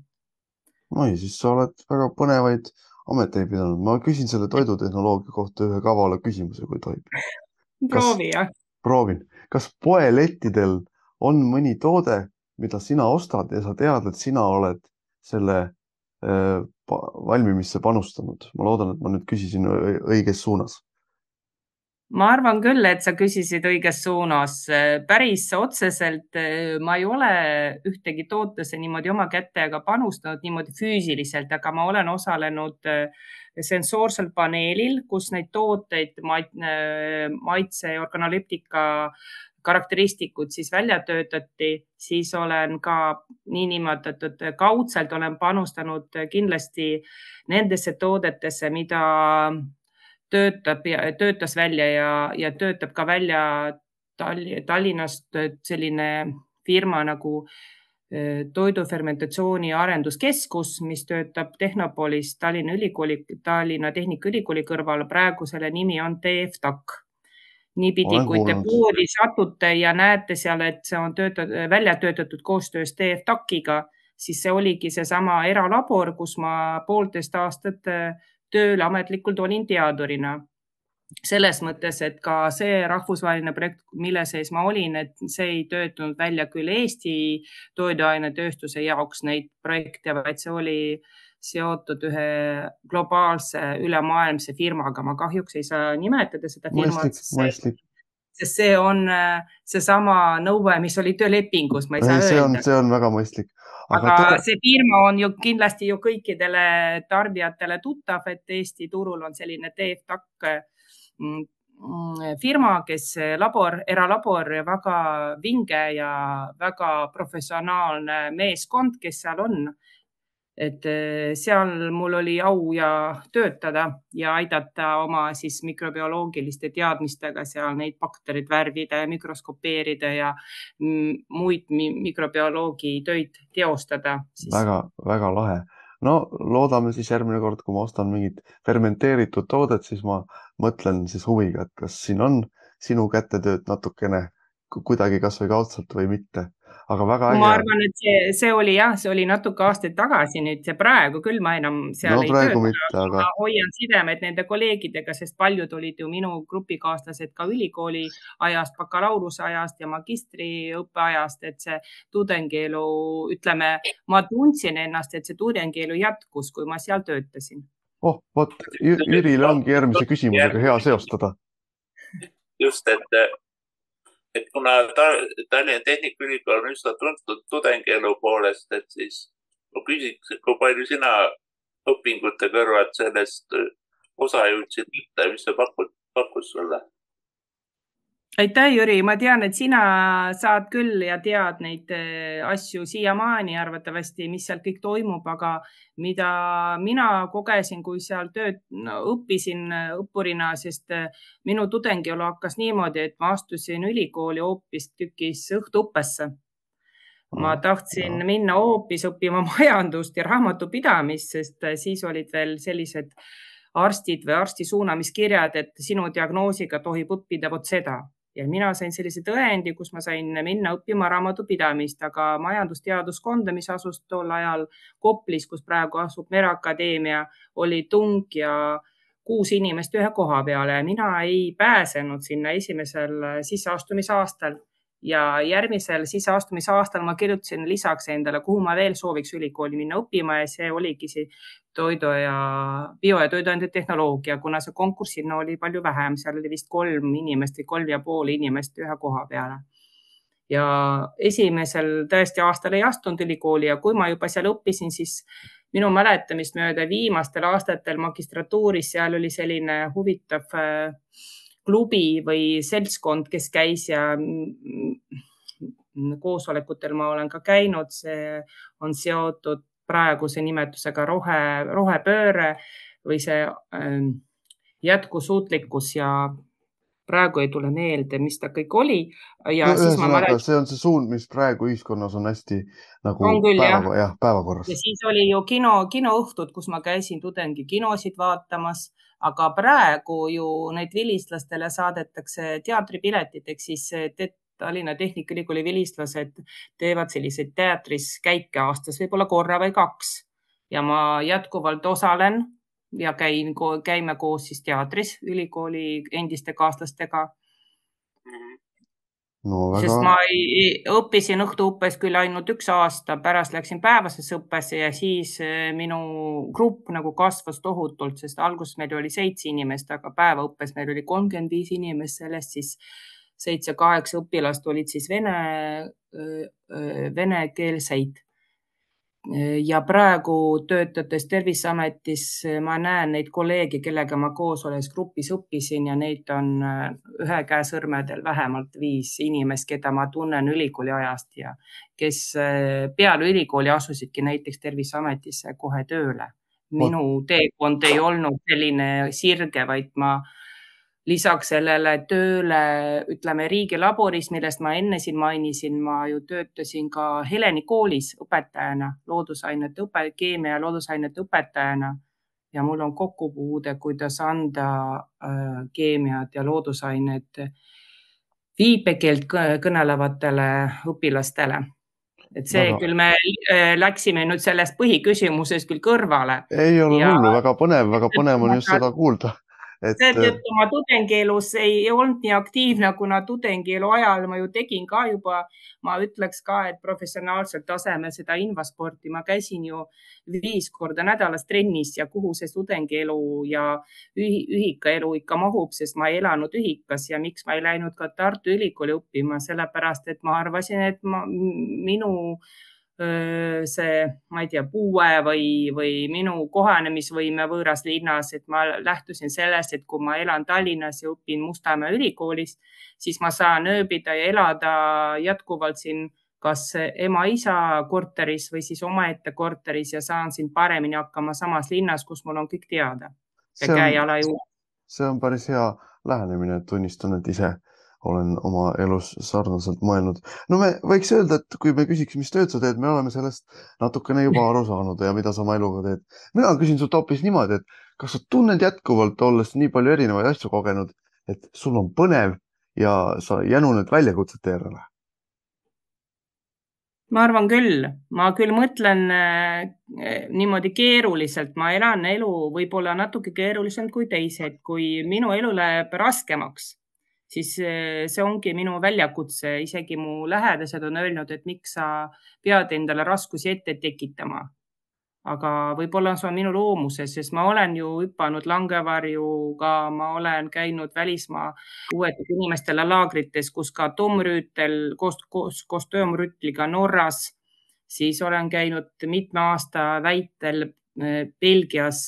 oi, siis sa oled väga põnevaid amet ei pidanud. ma küsin selle toidutehnoloogia kohta ühe kavala küsimuse, kui tohib. proovi, jah. proovin. kas poelettidel on mõni toode, mida sina ostad ja sa tead, et sina oled selle äh, valmimisse panustanud? ma loodan, et ma nüüd küsisin õiges suunas. Ma arvan küll, et sa küsisid õiges suunas. päris otseselt eh, ma ei ole ühtegi tootesse niimoodi oma kätega panustanud niimoodi füüsiliselt, aga ma olen osalenud eh, sensoorsel paneelil, kus neid tooteid eh, maitse ja organolüptika karakteristikud siis välja töötati, siis olen ka niinimetatud kaudselt olen panustanud kindlasti nendesse toodetesse, mida töötab ja töötas välja ja, ja töötab ka välja Tallinnast selline firma nagu toidufermentatsiooni arenduskeskus, mis töötab Tehnopolis Tallinna Ülikooli, Tallinna Tehnikaülikooli kõrval. praegu selle nimi on TFTAC niipidi, kui te poodi satute ja näete seal, et see on töötatud, välja töötatud koostöös TFTAC-iga, siis see oligi seesama eralabor, kus ma poolteist aastat äh, tööl ametlikult olin teadurina. selles mõttes, et ka see rahvusvaheline projekt, mille sees ma olin, et see ei töötanud välja küll Eesti toiduainetööstuse jaoks neid projekte, vaid see oli seotud ühe globaalse ülemaailmse firmaga, ma kahjuks ei saa nimetada seda firmat. sest see on äh, seesama nõue, mis oli töölepingus, ma ei saa see öelda. see on väga mõistlik. Aga, aga teda... see firma on ju kindlasti ju kõikidele tarbijatele tuttav, et Eesti turul on selline TFTAC mm, mm, firma, kes labor, eralabor, väga vinge ja väga professionaalne meeskond, kes seal on et eh, seal mul oli au ja töötada ja aidata oma siis mikrobioloogiliste teadmistega seal neid baktereid värvida ja mikroskopeerida ja muid mikrobioloogi töid teostada siis.... väga-väga lahe. no loodame siis järgmine kord, kui ma ostan mingit fermenteeritud toodet, siis ma mõtlen siis huviga, et kas siin on sinu kätetööd natukene kuidagi kasvõi kaudselt või mitte aga väga äge. ma arvan, et see, see oli jah, see oli natuke aastaid tagasi, nüüd see praegu küll ma enam seal no, ei tööta, aga ma hoian sidemed nende kolleegidega, sest paljud olid ju minu grupikaaslased ka ülikooli ajast, bakalaureuse ajast ja magistriõppe ajast, et see tudengielu, ütleme, ma tundsin ennast, et see tudengielu jätkus, kui ma seal töötasin. oh, vot Jürile ongi järgmise küsimusega hea seostada. just, et et kuna Tallinna Tehnikaülikool on üsna tuntud tudengielu poolest, et siis ma küsiks, et kui palju sina õpingute kõrvalt sellest osa jõudsid võtta mis see pakud, pakkus sulle? Aitäh, Jüri, ma tean, et sina saad küll ja tead neid äh, asju siiamaani arvatavasti, mis seal kõik toimub, aga mida mina kogesin, kui seal tööd no, õppisin äh, õppurina, sest äh, minu tudengielu hakkas niimoodi, et ma astusin ülikooli hoopistükkis õhtuõppesse. ma tahtsin ja. minna hoopis õppima majandust ja raamatupidamist, sest siis olid veel sellised arstid või arsti suunamiskirjad, et sinu diagnoosiga tohib õppida vot seda ja mina sain sellise tõendi, kus ma sain minna õppima raamatupidamist, aga majandusteaduskonda, mis asus tol ajal Koplis, kus praegu asub Mereakadeemia, oli tung ja kuus inimest ühe koha peale. Ja mina ei pääsenud sinna esimesel sisseastumisaastal ja järgmisel sisseastumisaastal ma kirjutasin lisaks endale, kuhu ma veel sooviks ülikooli minna õppima ja see oligi see toidu ja bio ja toiduainete tehnoloogia, kuna see konkurss sinna oli palju vähem, seal oli vist kolm inimest või kolm ja pool inimest ühe koha peale. ja esimesel tõesti aastal ei astunud ülikooli ja kui ma juba seal õppisin, siis minu mäletamist mööda viimastel aastatel magistratuuris seal oli selline huvitav äh, klubi või seltskond, kes käis ja koosolekutel ma olen ka käinud, see on seotud praeguse nimetusega rohe, rohepööre või see äh, jätkusuutlikkus ja praegu ei tule meelde, mis ta kõik oli. ja no, siis ma mäletan. see on see suund, mis praegu ühiskonnas on hästi nagu on küll, päeva, jah. jah, päevakorras. ja siis oli ju kino, kinoõhtud, kus ma käisin tudengikinosid vaatamas, aga praegu ju neid vilistlastele saadetakse teatripiletid, ehk siis Tallinna Tehnikaülikooli vilistlased teevad selliseid teatris käike aastas võib-olla korra või kaks ja ma jätkuvalt osalen ja käin, käime koos siis teatris ülikooli endiste kaaslastega. no väga. sest ma ei, õppisin õhtuõppes küll ainult üks aasta, pärast läksin päevasesse õppesse ja siis eh, minu grupp nagu kasvas tohutult, sest alguses meil oli seitse inimest, aga päevaõppes meil oli kolmkümmend viis inimest, sellest siis seitse-kaheksa õpilast olid siis vene, eh, eh, venekeelseid ja praegu töötades Terviseametis ma näen neid kolleege, kellega ma koos olles grupis õppisin ja neid on äh, ühe käe sõrmedel vähemalt viis inimest, keda ma tunnen ülikooli ajast ja kes äh, peale ülikooli asusidki näiteks Terviseametisse kohe tööle. minu teekond ei olnud selline sirge, vaid ma lisaks sellele tööle, ütleme riigilaboris, millest ma enne siin mainisin, ma ju töötasin ka Heleni koolis õpetajana, loodusainete õpe, keemia ja loodusainete õpetajana ja mul on kokkupuude, kuidas anda äh, keemiat ja loodusainet viipekeelt kõnelevatele õpilastele. et see väga... küll me äh, läksime nüüd sellest põhiküsimusest küll kõrvale. ei ole ja... hullu, väga põnev, väga põnev on just seda kuulda et.... seetõttu ma tudengielus ei olnud nii aktiivne, kuna tudengielu ajal ma ju tegin ka juba, ma ütleks ka, et professionaalsel tasemel seda invasporti, ma käisin ju viis korda nädalas trennis ja kuhu see tudengielu ja ühikaelu ikka mahub, sest ma ei elanud ühikas ja miks ma ei läinud ka Tartu Ülikooli õppima, sellepärast et ma arvasin, et ma, minu see, ma ei tea, puue või, või minu kohanemisvõime võõras linnas, et ma lähtusin sellest, et kui ma elan Tallinnas ja õpin Mustamäe ülikoolis, siis ma saan ööbida ja elada jätkuvalt siin kas ema-isa korteris või siis omaette korteris ja saan siin paremini hakkama samas linnas, kus mul on kõik teada jala juurde. see on päris hea lähenemine, tunnistan, et ise olen oma elus sarnaselt mõelnud. no me võiks öelda, et kui me küsiks, mis tööd sa teed, me oleme sellest natukene juba aru saanud ja mida sa oma eluga teed. mina küsin sult hoopis niimoodi, et kas sa tunned jätkuvalt, olles nii palju erinevaid asju kogenud, et sul on põnev ja sa jänuned väljakutsete järele? ma arvan küll, ma küll mõtlen äh, niimoodi keeruliselt, ma elan elu võib-olla natuke keerulisemalt kui teised, kui minu elu läheb raskemaks siis see ongi minu väljakutse, isegi mu lähedased on öelnud, et miks sa pead endale raskusi ette tekitama. aga võib-olla see on minu loomuses, sest ma olen ju hüpanud langevarjuga, ma olen käinud välismaa uued inimestele laagrites, kus ka Tom Rüütel koos, koos, koos Tom Rüütliga Norras, siis olen käinud mitme aasta väitel eh, Belgias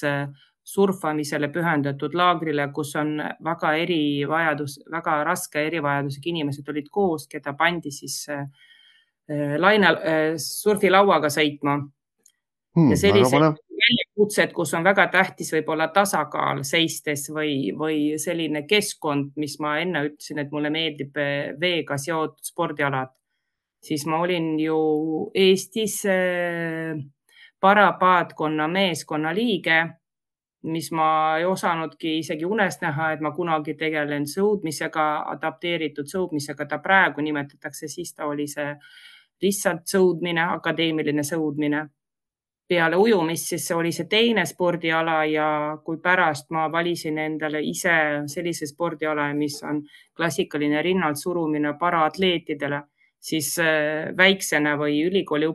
surfamisele pühendatud laagrile, kus on väga erivajadus, väga raske erivajadusega inimesed olid koos, keda pandi siis äh, laine äh,, surfilauaga sõitma. Hmm,. ja sellised väljakutsed, kus on väga tähtis võib-olla tasakaal seistes või, või selline keskkond, mis ma enne ütlesin, et mulle meeldib äh, veega seotud spordialad, siis ma olin ju Eestis parapaatkonna meeskonna liige mis ma ei osanudki isegi unest näha, et ma kunagi tegelen sõudmisega, adapteeritud sõudmisega, ta praegu nimetatakse, siis ta oli see lihtsalt sõudmine, akadeemiline sõudmine. peale ujumist, siis oli see teine spordiala ja kui pärast ma valisin endale ise sellise spordiala, mis on klassikaline rinnalt surumine paraatleetidele, siis äh, väiksena või ülikooli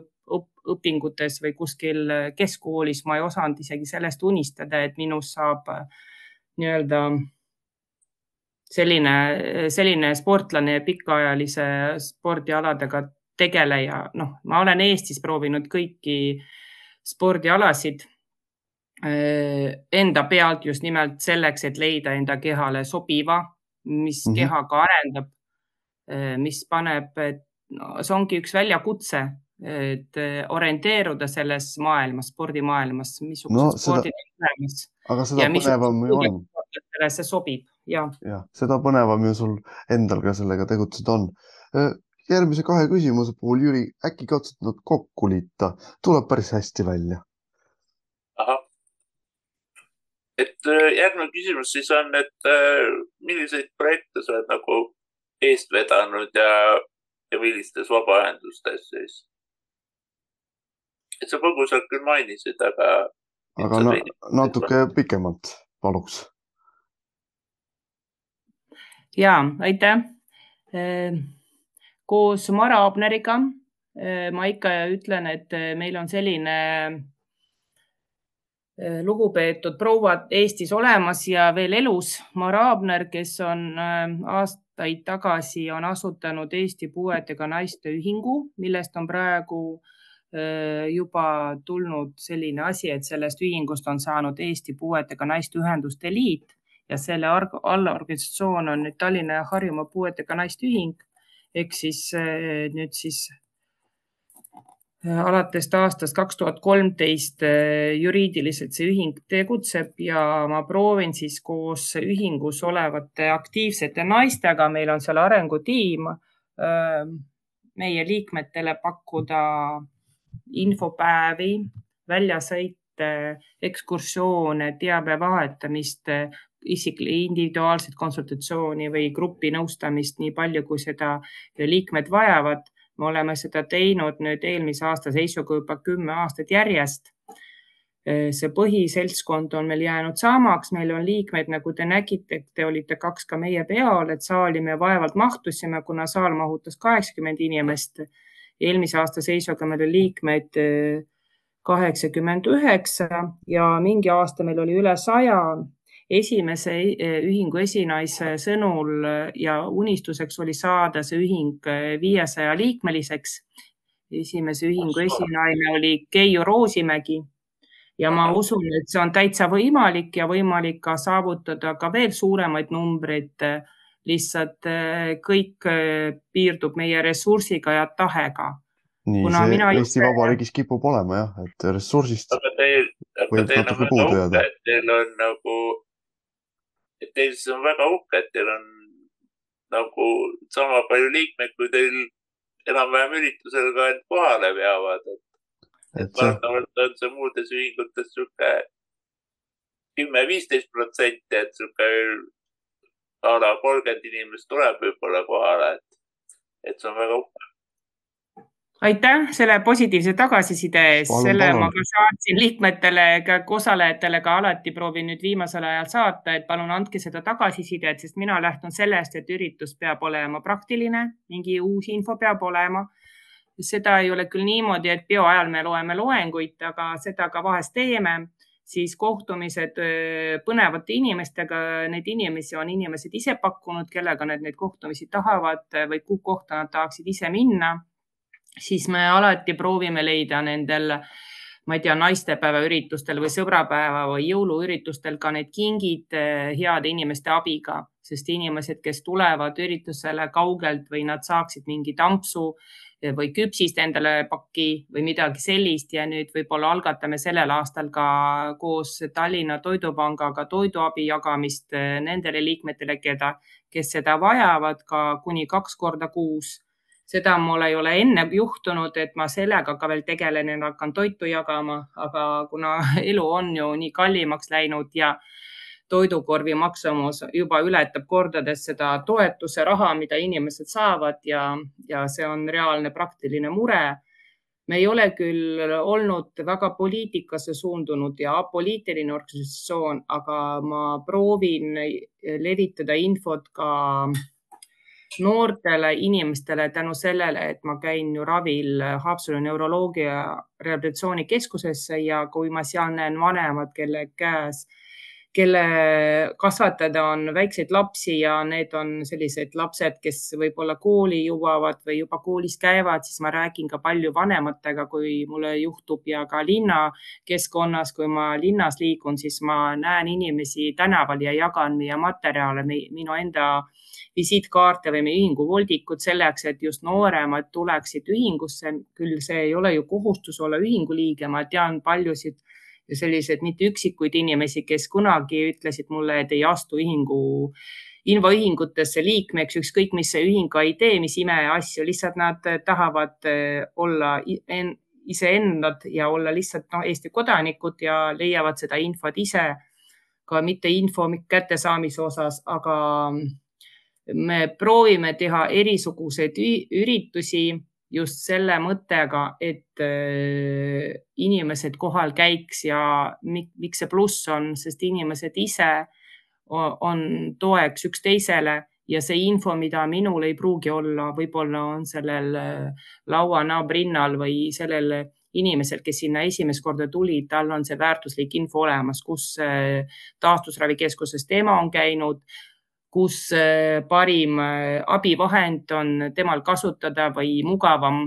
õpingutes või kuskil keskkoolis ma ei osanud isegi sellest unistada, et minust saab äh, nii-öelda selline, selline sportlane ja pikaajalise spordialadega tegeleja. noh, ma olen Eestis proovinud kõiki spordialasid äh, enda pealt just nimelt selleks, et leida enda kehale sobiva, mis mm -hmm. keha ka arendab, äh, mis paneb, no, see ongi üks väljakutse et eh, orienteeruda selles maailmas, spordimaailmas, missugused no, spordid on olemas. aga seda põnevam ju on. see sobib ja. jah, seda põnevam ju sul endal ka sellega tegutseda on. järgmise kahe küsimuse puhul, Jüri, äkki katsud nad kokku liita, tuleb päris hästi välja. ahah, et järgmine küsimus siis on, et milliseid projekte sa oled nagu eest vedanud ja, ja millistes vabaühendustes siis? Et sa põgusalt küll mainisid, aga. aga na natuke pikemalt, paluks. ja aitäh. Ehm, koos Mara Abneriga. ma ikka ütlen, et meil on selline lugupeetud prouad Eestis olemas ja veel elus. Mara Abner, kes on aastaid tagasi on asutanud Eesti Puuetega Naiste Ühingu, millest on praegu juba tulnud selline asi, et sellest ühingust on saanud Eesti Puuetega Naiste Ühenduste Liit ja selle allorganisatsioon on nüüd Tallinna ja Harjumaa Puuetega Naiste Ühing. Ehk siis eh, nüüd siis eh, alates aastast kaks tuhat kolmteist juriidiliselt see ühing tegutseb ja ma proovin siis koos ühingus olevate aktiivsete naistega, meil on seal arengutiim, meie liikmetele pakkuda infopäevi, väljasõite, ekskursioone, teabe vahetamist, isiklik, individuaalset konsultatsiooni või grupinõustamist, nii palju kui seda liikmed vajavad. me oleme seda teinud nüüd eelmise aasta seisuga juba kümme aastat järjest. see põhiseltskond on meil jäänud samaks, meil on liikmeid, nagu te nägite, te olite kaks ka meie peal, et saali me vaevalt mahtusime, kuna saal mahutas kaheksakümmend inimest. Eelmise aasta seisuga meil oli liikmeid kaheksakümmend üheksa ja mingi aasta meil oli üle saja esimese e, ühingu esinaise sõnul ja unistuseks oli saada see ühing viiesaja liikmeliseks. esimese ühingu esinaine oli Keiu Roosimägi ja ma usun, et see on täitsa võimalik ja võimalik ka saavutada ka veel suuremaid numbreid. Lihtsalt e, kõik piirdub meie ressursiga ja tahega. Nii Kuna see Eesti ise... Vabariigis kipub olema jah, et ressursist aga teil, aga teil on väga uhke, et teil on nagu et teil siis on väga uhke, et teil on nagu sama palju liikmeid, kui teil enam-vähem üritusel ka end kohale veavad, et, et valdavalt on see muudes ühingutes sihuke kümme, viisteist protsenti, et sihuke a la kolmkümmend inimest tuleb võib-olla kohale, et, et see on väga uhke aitäh selle positiivse tagasiside eest, selle palun. ma ka saatsin liikmetele, osalejatele ka alati proovin nüüd viimasel ajal saata, et palun andke seda tagasisidet, sest mina lähtun sellest, et üritus peab olema praktiline, mingi uus info peab olema. seda ei ole küll niimoodi, et peo ajal me loeme loenguid, aga seda ka vahest teeme siis kohtumised põnevate inimestega, neid inimesi on inimesed ise pakkunud, kellega nad neid kohtumisi tahavad või kuhu kohta nad tahaksid ise minna. Siis me alati proovime leida nendel, ma ei tea, naistepäeva üritustel või sõbrapäeva või jõuluüritustel ka need kingid heade inimeste abiga, sest inimesed, kes tulevad üritusele kaugelt või nad saaksid mingi tampsu või küpsist endale paki või midagi sellist ja nüüd võib-olla algatame sellel aastal ka koos Tallinna Toidupangaga toiduabi jagamist eh, nendele liikmetele, keda, kes seda vajavad ka kuni kaks korda kuus. Seda mul ei ole enne juhtunud, et ma sellega ka veel tegelen ja hakkan toitu jagama, aga kuna [LAUGHS] elu on ju nii kallimaks läinud ja toidukorvi maksumus juba ületab kordades seda toetuse raha, mida inimesed saavad ja, ja see on reaalne praktiline mure. me ei ole küll olnud väga poliitikasse suundunud ja apoliitiline organisatsioon, aga ma proovin levitada infot ka noortele inimestele tänu sellele, et ma käin ju ravil Haapsalu neuroloogia rehabilitatsioonikeskusesse ja kui ma seal näen vanemad, kelle käes, kelle kasvatada on väikseid lapsi ja need on sellised lapsed, kes võib-olla kooli jõuavad või juba koolis käivad, siis ma räägin ka palju vanematega, kui mulle juhtub ja ka linnakeskkonnas, kui ma linnas liigun, siis ma näen inimesi tänaval ja jagan meie materjale, minu enda visiitkaarte või meie ühingu voldikud selleks, et just nooremad tuleksid ühingusse. küll see ei ole ju kohustus olla ühingu liige, ma tean paljusid selliseid mitte üksikuid inimesi, kes kunagi ütlesid mulle, et ei astu ühingu infoühingutesse liikmeks, ükskõik mis see ühing ka ei tee, mis imeasju, lihtsalt nad tahavad eh, olla iseendad ja olla lihtsalt noh, Eesti kodanikud ja leiavad seda infot ise ka mitte info kättesaamise osas, aga me proovime teha erisuguseid üritusi just selle mõttega, et äh, inimesed kohal käiks ja miks see pluss on, sest inimesed ise on toeks üksteisele ja see info, mida minul ei pruugi olla, võib-olla on sellel äh, laua naabrinnal või sellel inimesel, kes sinna esimest korda tuli, tal on see väärtuslik info olemas, kus äh, taastusravikeskuses tema on käinud, kus äh, parim abivahend on temal kasutada või mugavam.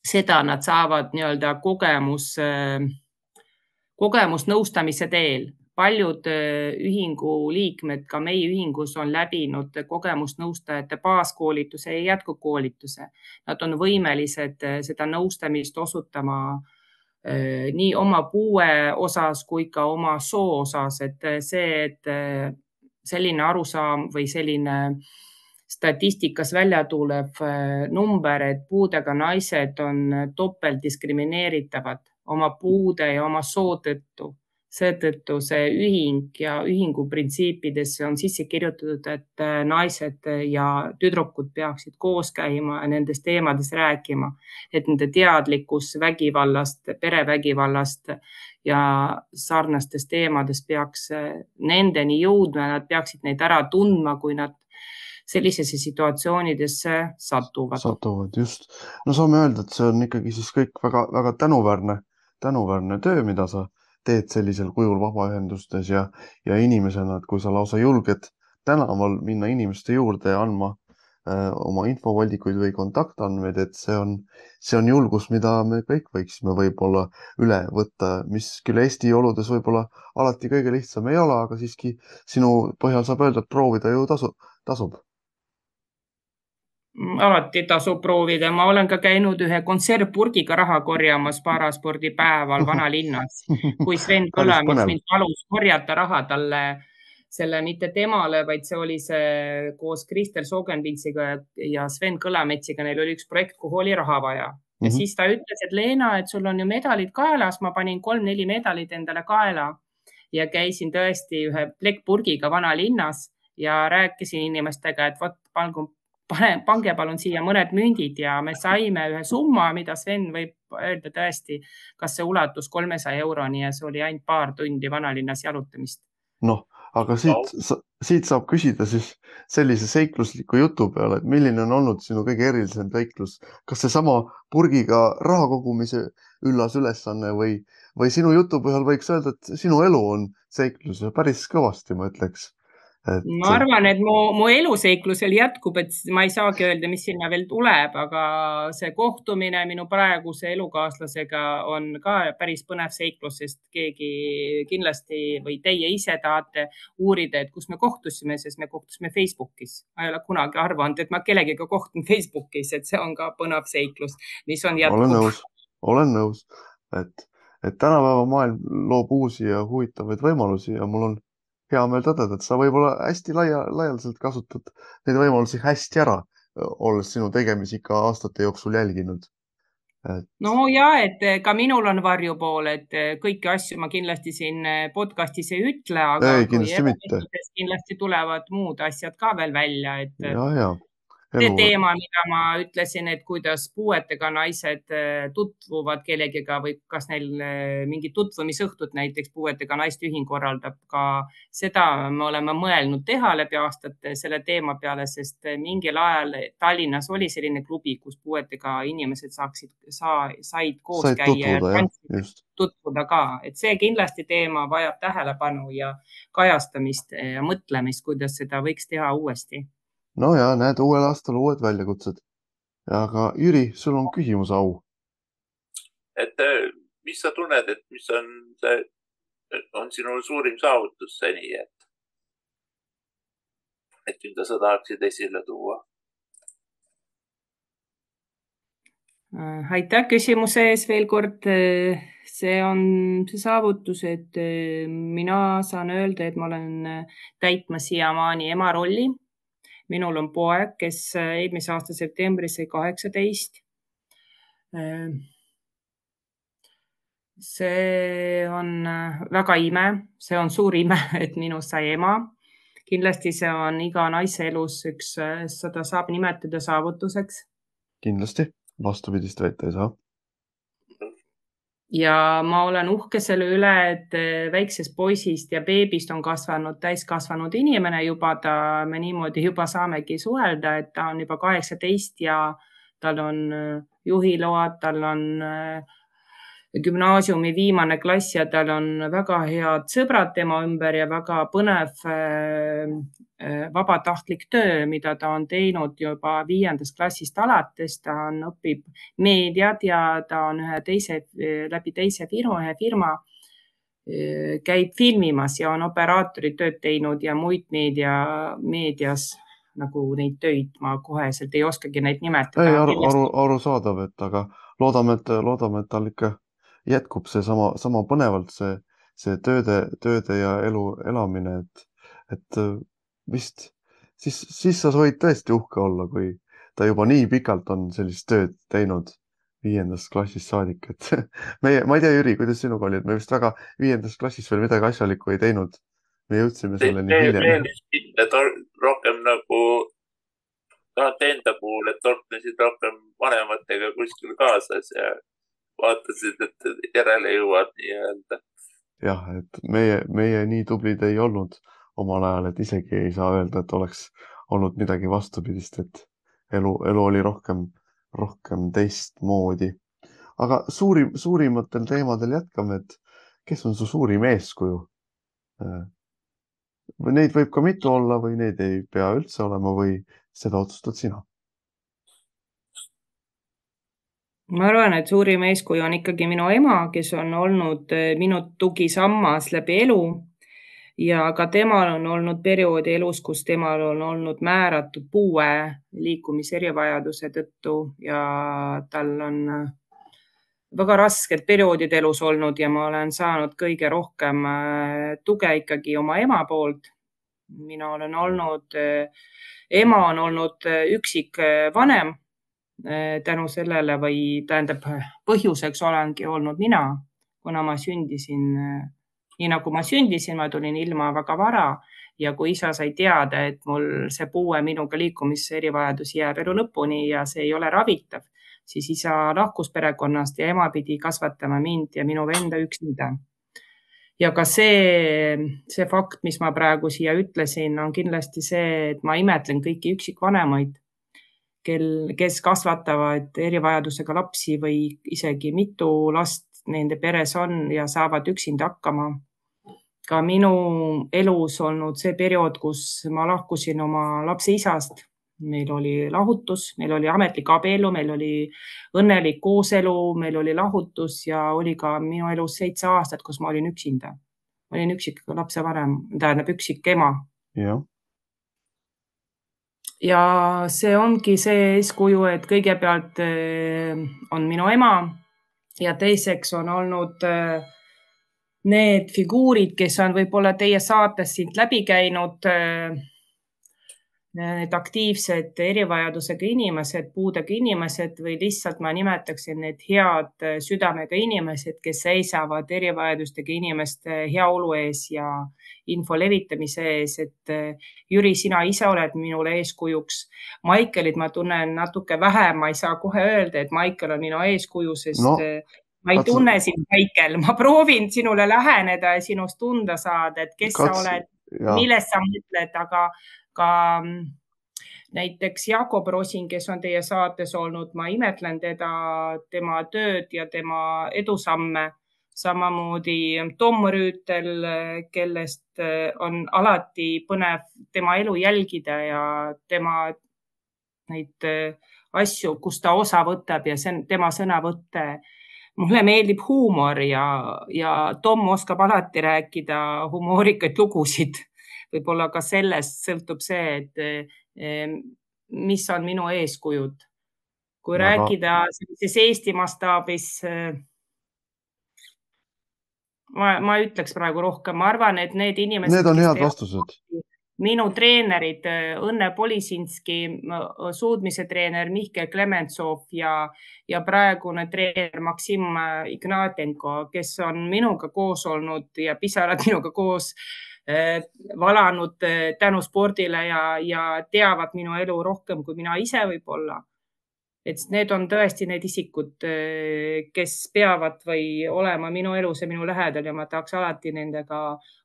seda nad saavad nii-öelda kogemus, kogemusnõustamise teel paljud ühingu liikmed, ka meie ühingus on läbinud kogemusnõustajate baaskoolituse ja jätkukoolituse. Nad on võimelised seda nõustamist osutama nii oma puue osas kui ka oma soo osas, et see, et selline arusaam või selline statistikas välja tulev number, et puudega naised on topelt diskrimineeritavad oma puude ja oma soo tõttu. Seetõttu see ühing ja ühingu printsiipidesse on sisse kirjutatud, et äh, naised ja tüdrukud peaksid koos käima ja nendest teemadest rääkima, et nende teadlikkus vägivallast, perevägivallast ja sarnastest teemadest peaks äh, nendeni jõudma nad peaksid neid ära tundma, kui nad sellisesse situatsioonidesse satuvad. satuvad, just. no saame öelda, et see on ikkagi siis kõik väga-väga tänuväärne, tänuväärne töö, mida sa teed sellisel kujul vabaühendustes ja, ja inimesena, et kui sa lausa julged tänaval minna inimeste juurde ja andma oma infovoldikuid või kontaktandmeid, et see on, see on julgus, mida me kõik võiksime võib-olla üle võtta, mis küll Eesti oludes võib-olla alati kõige lihtsam ei ole, aga siiski sinu põhjal saab öelda, et proovida ju tasu, tasub. Alati tasub proovida, ma olen ka käinud ühe konservpurgiga raha korjamas paraspordipäeval [LAUGHS] vanalinnas, kui Sven Kõlamets mind palus korjata raha talle, selle mitte temale, vaid see oli see koos Kristel Soogenvintsiga ja Sven Kõlametsiga, neil oli üks projekt, kuhu oli raha vaja ja mm -hmm. siis ta ütles, et Leena, et sul on ju medalid kaelas, ma panin kolm-neli medalit endale kaela ja käisin tõesti ühe plekkpurgiga vanalinnas ja rääkisin inimestega, et vot, pangu pane, pange palun siia mõned mündid ja me saime ühe summa, mida Sven võib öelda tõesti, kas see ulatus kolmesaja euroni ja see oli ainult paar tundi vanalinnas jalutamist. noh, aga siit, siit saab küsida siis sellise seiklusliku jutu peale, et milline on olnud sinu kõige erilisem seiklus, kas seesama purgiga raha kogumise üllas ülesanne või, või sinu jutu põhjal võiks öelda, et sinu elu on seiklus ja päris kõvasti, ma ütleks et.... ma arvan, et mu, mu eluseiklusel jätkub, et ma ei saagi öelda, mis sinna veel tuleb, aga see kohtumine minu praeguse elukaaslasega on ka päris põnev seiklus, sest keegi kindlasti või teie ise tahate uurida, et kus me kohtusime, sest me kohtusime Facebookis. ma ei ole kunagi arvanud, et ma kellegiga kohtun Facebookis, et see on ka põnev seiklus, mis on jätkuv. olen nõus, olen nõus, et, et tänapäeva maailm loob uusi ja huvitavaid võimalusi ja mul on hea meel tõdeda, et sa võib-olla hästi laia, laialdaselt kasutad neid võimalusi hästi ära, olles sinu tegemisi ikka aastate jooksul jälginud et.... no ja, et ka minul on varjupool, et kõiki asju ma kindlasti siin podcast'is ei ütle, aga ei, kindlasti, kindlasti tulevad muud asjad ka veel välja, et. ja, ja see teema, mida ma ütlesin, et kuidas puuetega naised äh, tutvuvad kellegiga või kas neil äh, mingid tutvumisõhtud näiteks puuetega naiste ühing korraldab ka seda me oleme mõelnud teha läbi aastate selle teema peale, sest mingil ajal Tallinnas oli selline klubi, kus puuetega inimesed saaksid, said koos said käia tutvuda, ja tutvuda ka, et see kindlasti teema vajab tähelepanu ja kajastamist ja mõtlemist, kuidas seda võiks teha uuesti no ja näed, uuel aastal uued väljakutsed. aga Jüri, sul on küsimuse au. et äh, mis sa tunned, et mis on see, on sinu suurim saavutus seni, et, et mida sa tahaksid esile tuua? Äh, aitäh küsimuse ees veel kord. Äh, see on see saavutus, et mina saan öelda, et ma olen täitmas siiamaani ema rolli minul on poeg, kes äh, eelmise aasta septembris sai kaheksateist. Äh, see on äh, väga ime, see on suur ime, [LAUGHS] et minust sai ema. kindlasti see on iga naise elus üks, seda saab nimetada saavutuseks. kindlasti, vastupidist väita ei saa ja ma olen uhke selle üle, et eh, väiksest poisist ja beebist on kasvanud täiskasvanud inimene juba, ta, me niimoodi juba saamegi suhelda, et ta on juba kaheksateist ja tal on eh, juhiload, tal on äh, gümnaasiumi viimane klass ja tal on väga head sõbrad tema ümber ja väga põnev äh, äh, vabatahtlik töö, mida ta on teinud juba viiendast klassist alates. ta on, õpib meediat ja ta on ühe teise, läbi teise firma, ühe firma äh, käib filmimas ja on operaatori tööd teinud ja muid meedia, meedias nagu neid töid ma koheselt ei oskagi neid nimetada. ei, aru, aru, arusaadav, et aga loodame, et loodame, et tal ikka jätkub seesama, sama põnevalt see, see tööde, tööde ja elu elamine, et, et äh, vist siis, siis sa võid tõesti uhke olla, kui ta juba nii pikalt on sellist tööd teinud viiendast klassist saadik, et [LAUGHS] meie, ma ei tea, Jüri, kuidas sinuga oli, et me vist väga viiendas klassis veel midagi asjalikku ei teinud. me jõudsime selleni hiljem. rohkem nagu tahate enda puhul, et torklesid rohkem vanematega kuskil kaasas ja vaatasid, et järele jõuad nii-öelda. jah, et meie, meie nii tublid ei olnud omal ajal, et isegi ei saa öelda, et oleks olnud midagi vastupidist, et elu, elu oli rohkem, rohkem teistmoodi. aga suurim, suurimatel teemadel jätkame, et kes on su suurim eeskuju? Äh, neid võib ka mitu olla või neid ei pea üldse olema või seda otsustad sina ma arvan, et suurim eeskuju on ikkagi minu ema, kes on olnud eh, minu tugisammas läbi elu ja ka temal on olnud perioodi elus, kus temal on olnud määratud puue liikumiserivajaduse tõttu ja tal on eh, väga rasked perioodid elus olnud ja ma olen saanud kõige rohkem eh, tuge ikkagi oma ema poolt. mina olen olnud, ema on olnud üksikvanem Eh, tänu sellele või tähendab, põhjuseks olengi olnud mina, kuna ma sündisin eh, nii nagu ma sündisin, ma tulin ilma väga vara ja kui isa sai teada, et mul see puue minuga liikumise erivajadus jääb elu lõpuni ja see ei ole ravitav, siis isa lahkus perekonnast ja ema pidi kasvatama mind ja minu venda üksinda. ja ka see, see fakt, mis ma praegu siia ütlesin, on kindlasti see, et ma imetlen kõiki üksikvanemaid kel, kes kasvatavad erivajadusega lapsi või isegi mitu last nende peres on ja saavad üksinda hakkama. ka minu elus olnud see periood, kus ma lahkusin oma lapse isast, meil oli lahutus, meil oli ametlik abielu, meil oli õnnelik kooselu, meil oli lahutus ja oli ka minu elus seitse aastat, kus ma olin üksinda. ma olin üksik lapsevanem, tähendab üksik ema. jah ja see ongi see eeskuju, et kõigepealt eh, on minu ema ja teiseks on olnud eh, need figuurid, kes on võib-olla teie saates siit läbi käinud eh, need aktiivsed erivajadusega inimesed, puudega inimesed või lihtsalt ma nimetaksin need head südamega inimesed, kes seisavad erivajadustega inimeste heaolu ees ja info levitamise ees, et Jüri, sina ise oled minule eeskujuks. Maikelit ma tunnen natuke vähem, ma ei saa kohe öelda, et Maikel on minu eeskuju, sest no ma ei katsu... tunne sind, Maikel, ma proovin sinule läheneda ja sinust tunda saada, et kes katsu... sa oled, millest sa mõtled, aga ka mm, näiteks Jakob Rosin, kes on teie saates olnud, ma imetlen teda, tema tööd ja tema edusamme. samamoodi Tom Rüütel, kellest eh, on alati põnev tema elu jälgida ja tema neid eh, asju, kus ta osa võtab ja see on tema sõnavõtte mulle meeldib huumor ja, ja Tom oskab alati rääkida humoorikaid lugusid võib-olla ka sellest sõltub see, et eh, mis on minu eeskujud. kui Aga... rääkida sellises Eesti mastaabis, eh, ma, ma ütleks praegu rohkem, ma arvan, et need inimesed. Need on head vastused minu treenerid eh, Õnne Polisinski, suudmise treener Mihkel Klementsov ja, ja praegune treener Maksim Ignatenko, kes on minuga koos olnud ja pisarad [LAUGHS] minuga koos valanud eh, tänu spordile ja, ja teavad minu elu rohkem kui mina ise võib-olla. et need on tõesti need isikud, kes peavad või olema minu elus ja minu lähedal ja ma tahaks alati nendega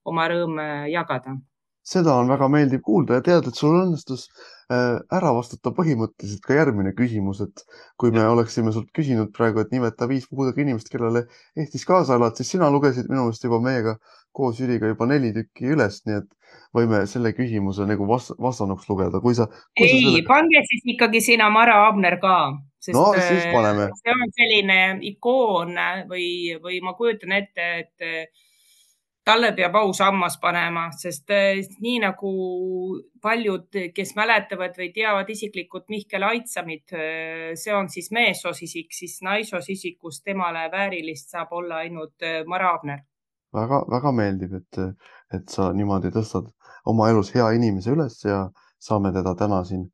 oma rõõme jagada. seda on väga meeldiv kuulda ja teada, et sul õnnestus ära vastata põhimõtteliselt ka järgmine küsimus, et kui me oleksime sult küsinud praegu, et nimeta viis puudega inimest, kellele Eestis kaasa elad, siis sina lugesid minu meelest juba meiega koos Jüriga juba neli tükki üles, nii et võime selle küsimuse nagu vast, vastanuks lugeda, kui sa. ei, selle... pange siis ikkagi sinna Mara Abner ka. no siis paneme. see on selline ikoon või, või ma kujutan ette, et talle peab au sammas panema, sest nii nagu paljud, kes mäletavad või teavad isiklikult Mihkel Aitsamit, see on siis meessoost isik, siis naissoost isikust temale väärilist saab olla ainult Mara Abner väga-väga meeldib, et, et sa niimoodi tõstad oma elus hea inimese üles ja saame teda täna siin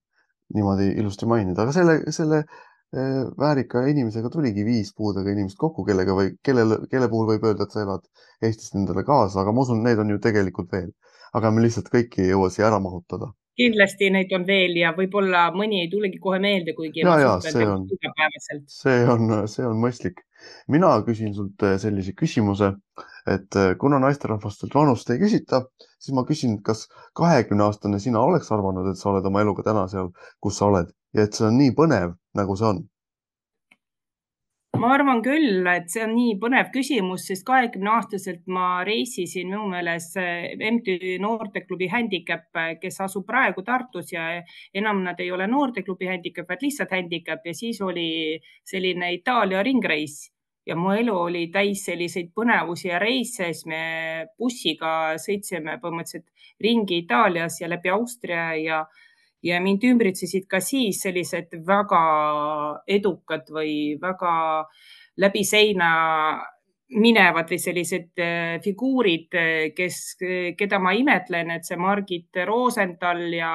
niimoodi ilusti mainida, aga selle, selle eh, väärika inimesega tuligi viis puudega inimest kokku, kellega või kellele, kelle puhul võib öelda, et sa elad Eestis nendele kaasa, aga ma usun, neid on ju tegelikult veel. aga me lihtsalt kõiki ei jõua siia ära mahutada kindlasti neid on veel ja võib-olla mõni ei tulegi kohe meelde, kuigi. ja, ja see on, see on, see on mõistlik. mina küsin sult eh, sellise küsimuse, et eh, kuna naisterahvastelt vanust ei küsita, siis ma küsin, kas kahekümne aastane sina oleks arvanud, et sa oled oma eluga täna seal, kus sa oled ja et see on nii põnev, nagu see on? Ma arvan küll, et see on nii põnev küsimus, sest kahekümne aastaselt ma reisisin minu meelest MTÜ Noorteklubi Handicap, kes asub praegu Tartus ja enam nad ei ole Noorteklubi Handicap, vaid lihtsalt Handicap ja siis oli selline Itaalia ringreis ja mu elu oli täis selliseid põnevusi ja reise, siis me bussiga sõitsime põhimõtteliselt ringi Itaalias ja läbi Austria ja ja mind ümbritsesid ka siis sellised väga edukad või väga läbi seina minevad või sellised äh, figuurid, äh, kes, keda ma imetlen, et see Margit Rosenthal ja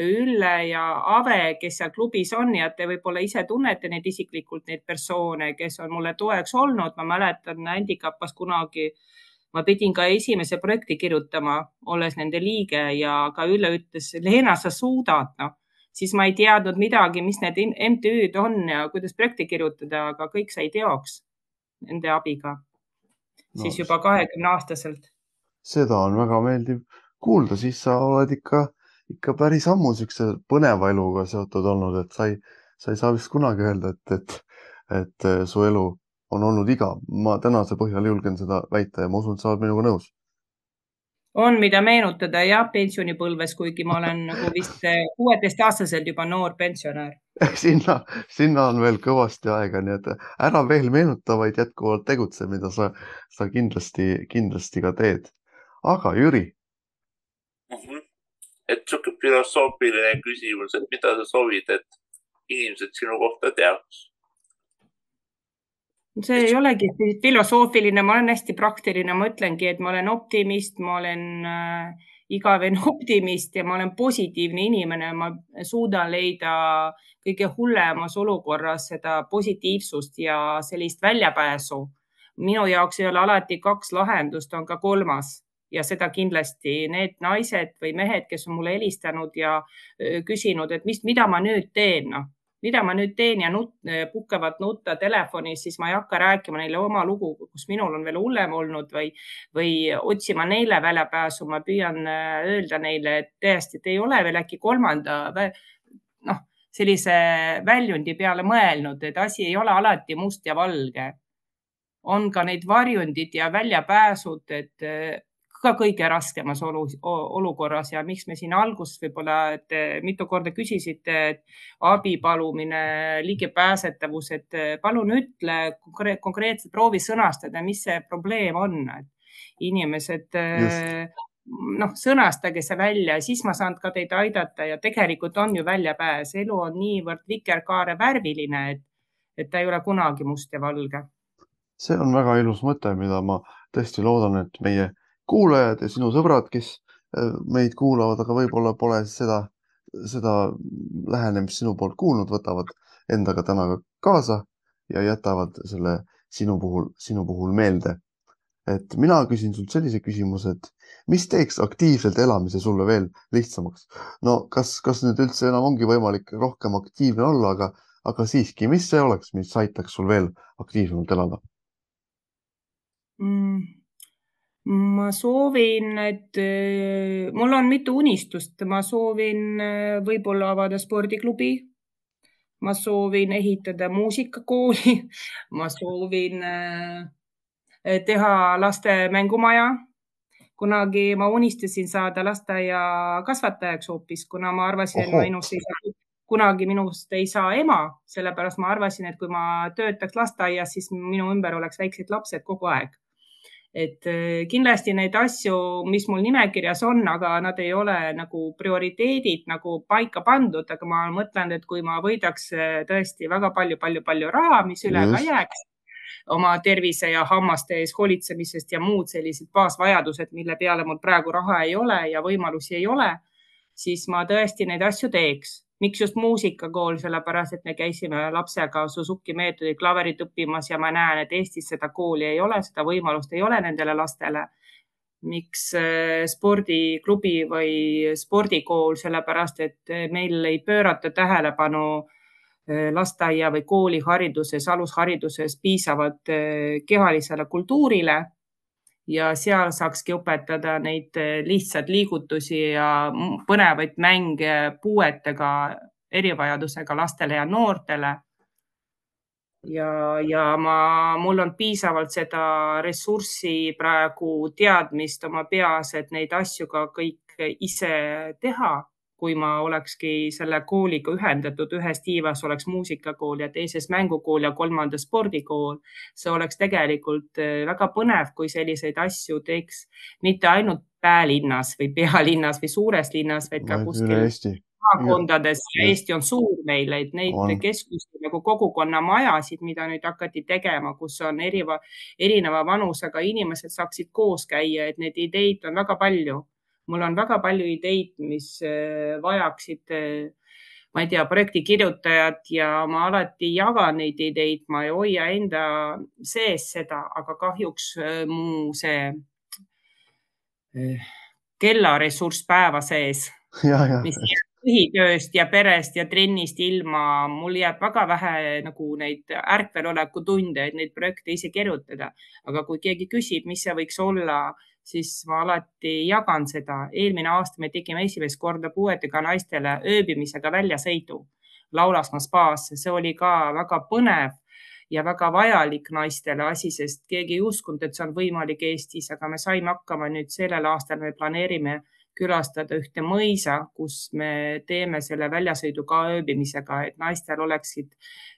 Ülle ja Ave, kes seal klubis on ja te võib-olla ise tunnete neid isiklikult, neid persoone, kes on mulle toeks olnud. ma mäletan Handicap'as kunagi ma pidin ka esimese projekti kirjutama, olles nende liige ja ka Ülle ütles, Leena, sa suudad, noh, siis ma ei teadnud midagi, mis need MTÜ-d on ja kuidas projekti kirjutada, aga kõik sai teoks nende abiga no,. siis juba kahekümne aastaselt. seda on väga meeldiv kuulda, siis sa oled ikka, ikka päris ammu siukse põneva eluga seotud olnud, et sa ei, sa ei saa vist kunagi öelda, et, et, et su elu on olnud igav. ma tänase põhjal julgen seda väita ja ma usun, et sa oled minuga nõus. On, mida meenutada jah, pensionipõlves, kuigi ma olen nagu vist kuueteistaastaselt juba noor pensionär [LAUGHS] sinna, sinna on veel kõvasti aega, nii et ära veel meenuta, vaid jätkuvalt tegutse, mida sa, sa kindlasti, kindlasti ka teed. aga Jüri mm. -hmm. et sihuke filosoofiline küsimus, et mida sa soovid, et inimesed sinu kohta teaks see ei olegi filosoofiline, ma olen hästi praktiline, ma ütlengi, et ma olen optimist, ma olen äh, igavene [LAUGHS] optimist ja ma olen positiivne inimene, ma suudan leida kõige hullemas olukorras seda positiivsust ja sellist väljapääsu. minu jaoks ei ole alati kaks lahendust, on ka kolmas. Ja seda kindlasti need naised või mehed, kes on mulle helistanud ja äh, küsinud, et mis, mida ma nüüd teen, noh mida ma nüüd teen ja nut, puhkevad nutta telefonis, siis ma ei hakka rääkima neile oma lugu, kus minul on veel hullem olnud või, või otsima neile väljapääsu. ma püüan äh, öelda neile, et tõesti, et ei ole veel äkki kolmanda noh, sellise väljundi peale mõelnud, et asi ei ole alati must ja valge. on ka neid varjundid ja väljapääsud, et äh, ka kõige raskemas olu, olukorras ja miks me siin alguses võib-olla, et mitu korda küsisite, et abi palumine, ligipääsetavus, et palun ütle konkreetselt, proovi sõnastada, mis see probleem on, et inimesed noh, sõnastage see välja, siis ma saan ka teid aidata ja tegelikult on ju väljapääs, elu on niivõrd vikerkaarevärviline, et, et ta ei ole kunagi must ja valge. see on väga ilus mõte, mida ma tõesti loodan, et meie kuulajad ja sinu sõbrad, kes äh, meid kuulavad, aga võib-olla pole seda, seda lähenemist sinu poolt kuulnud, võtavad endaga täna ka kaasa ja jätavad selle sinu puhul, sinu puhul meelde. et mina küsin sult sellise küsimuse, et mis teeks aktiivselt elamise sulle veel lihtsamaks? no kas, kas nüüd üldse enam ongi võimalik rohkem aktiivne olla, aga, aga siiski, mis see oleks, mis aitaks sul veel aktiivsemalt elada mm.? Ma soovin, et äh, mul on mitu unistust, ma soovin äh, võib-olla avada spordiklubi. ma soovin ehitada muusikakooli, [LAUGHS] ma soovin äh, teha laste mängumaja. kunagi ma unistasin saada lasteaiakasvatajaks hoopis, kuna ma arvasin, et ma minust ei saa kunagi minust ei saa ema, sellepärast ma arvasin, et kui ma töötaks lasteaias, siis minu ümber oleks väiksed lapsed kogu aeg et äh, kindlasti neid asju, mis mul nimekirjas on, aga nad ei ole nagu prioriteedid nagu paika pandud, aga ma mõtlen, et kui ma võidaks äh, tõesti väga palju-palju-palju raha, mis üle ka jääks oma tervise ja hammaste ees hoolitsemisest ja muud sellised baasvajadused, mille peale mul praegu raha ei ole ja võimalusi ei ole, siis ma tõesti neid asju teeks miks just muusikakool, sellepärast et me käisime lapsega Suzuki meetodit klaverit õppimas ja ma näen, et Eestis seda kooli ei ole, seda võimalust ei ole nendele lastele. miks äh, spordiklubi või spordikool, sellepärast et meil ei pöörata tähelepanu äh, lasteaia või koolihariduses, alushariduses piisavalt äh, kehalisele kultuurile ja seal saakski õpetada neid eh, lihtsaid liigutusi ja põnevaid mänge puuetega, erivajadusega lastele ja noortele. ja, ja ma, mul on piisavalt seda ressurssi praegu teadmist oma peas, et neid asju ka kõik ise teha kui ma olekski selle kooliga ühendatud, ühes tiivas oleks muusikakool ja teises mängukool ja kolmandas spordikool. see oleks tegelikult eh, väga põnev, kui selliseid asju teeks mitte ainult päälinnas või pealinnas või suures linnas, vaid ka kuskil maakondades ja Eesti on suur meil, et neid on. keskusi nagu kogukonnamajasid, mida nüüd hakati tegema, kus on eriva, erineva vanusega inimesed saaksid koos käia, et neid ideid on väga palju mul on väga palju ideid, mis äh, vajaksid, äh, ma ei tea, projekti kirjutajat ja ma alati jagan neid ideid, ma ei hoia enda sees seda, aga kahjuks äh, mu see kellaressurss päeva sees, [LAUGHS] mis jääb põhitööst ja perest ja trennist ilma, mul jääb väga vähe nagu neid ärkveloleku tunde, et neid projekte ise kirjutada. aga kui keegi küsib, mis see võiks olla siis ma alati jagan seda. eelmine aasta me tegime esimest korda puuetega naistele ööbimisega väljasõidu Laulasmaa spaasse, see oli ka väga põnev ja väga vajalik naistele asi, sest keegi ei uskunud, et see on võimalik Eestis, aga me saime hakkama nüüd sellel aastal, me planeerime külastada ühte mõisa, kus me teeme selle väljasõidu ka ööbimisega, et naistel oleksid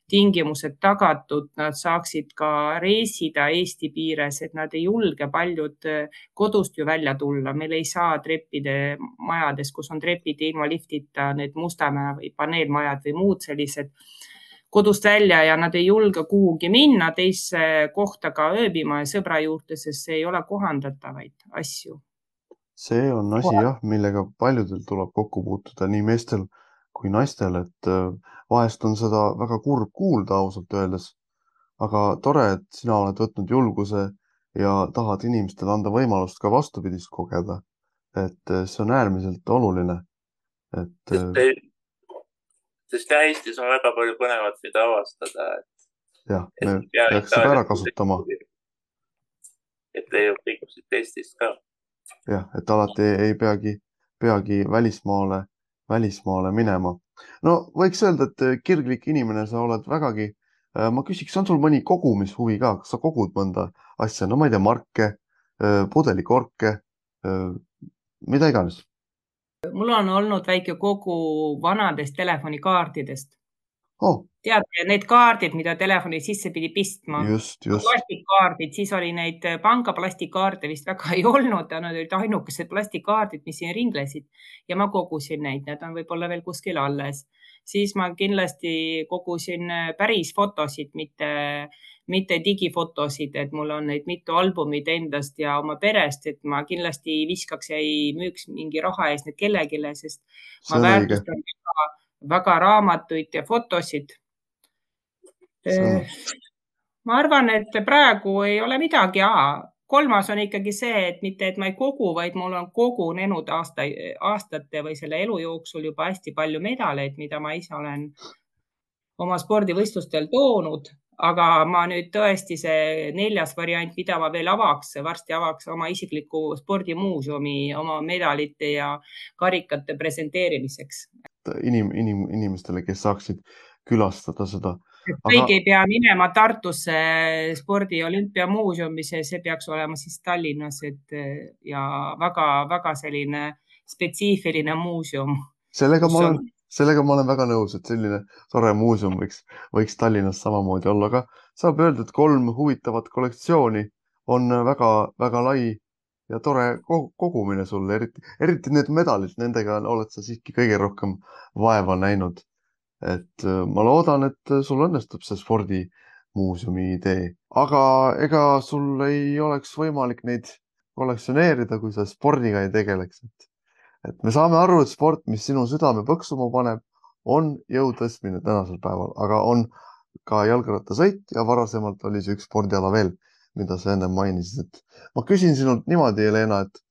tingimused tagatud, nad saaksid ka reisida Eesti piires, et nad ei julge paljud eh, kodust ju välja tulla, meil ei saa treppide majades, kus on trepid ilma liftita, need Mustamäe või paneelmajad või muud sellised kodust välja ja nad ei julge kuhugi minna teisse kohta ka ööbima ja sõbra juurde, sest see ei ole kohandatavaid asju. See on asi jah, millega paljudel tuleb kokku puutuda, nii meestel kui naistel, et äh, vahest on seda väga kurb kuulda ausalt öeldes. aga tore, et sina oled võtnud julguse ja tahad inimestele anda võimalust ka vastupidist kogeda. et äh, see on äärmiselt oluline. et. Äh, sest jah, Eestis on väga palju põnevat, mida avastada. jah, me peaks seda ära kasutama. et leiab siit Eestist ka. Jah, et alati ei peagi, peagi välismaale välismaale minema. no võiks öelda, et äh, kirglik inimene sa oled vägagi. Äh, ma küsiks, on sul mõni kogumishuvi ka, kas sa kogud mõnda asja, no ma ei tea, marke, äh, pudelikorke, mida iganes? mul on olnud väike kogu vanadest telefonikaartidest oh.. Tead, need kaardid, mida telefoni sisse pidi pistma. plastikkaardid, siis oli neid äh, panga plastikkaarte vist väga [LAUGHS] ei olnud, nad olid ainukesed plastikkaardid, mis siin ringlesid ja ma kogusin neid, need on võib-olla veel kuskil alles. siis ma kindlasti kogusin äh, päris fotosid, mitte, mitte digifotosid, et mul on neid mitu albumit endast ja oma perest, et ma kindlasti ei viskaks ja ei müüks mingi raha eest need kellelegi, sest ma väärtustan väga väga raamatuid ja fotosid. Ma arvan, et praegu ei ole midagi. kolmas on ikkagi see, et mitte, et ma ei kogu, vaid mul on kogunenud aasta, aastate või selle elu jooksul juba hästi palju medaleid, mida ma ise olen oma spordivõistlustel toonud, aga ma nüüd tõesti see neljas variant, mida ma veel avaks, varsti avaks oma isikliku spordimuuseumi oma medalite ja karikate presenteerimiseks. inim, inim, inimestele, kes saaksid külastada seda Aga... kõik ei pea minema Tartusse spordi olümpiamuuseumisse, see peaks olema siis Tallinnas, et ja väga-väga selline spetsiifiline muuseum. sellega ma olen sellega ma olen väga nõus, et selline tore muuseum võiks, võiks Tallinnas samamoodi olla, aga saab öelda, et kolm huvitavat kollektsiooni on väga-väga lai ja tore kogumine sulle, eriti, eriti need medalid, nendega oled sa siiski kõige rohkem vaeva näinud. Et äh, ma loodan, et sul õnnestub see spordimuuseumi idee, aga ega sul ei oleks võimalik neid kollektsioneerida, kui sa spordiga ei tegeleks, et et me saame aru, et sport, mis sinu südame põksuma paneb, on jõu tõstmine tänasel päeval, aga on ka jalgrattasõit ja varasemalt oli see üks spordiala veel, mida sa ennem mainisid, et ma küsin sinult niimoodi, Helena, et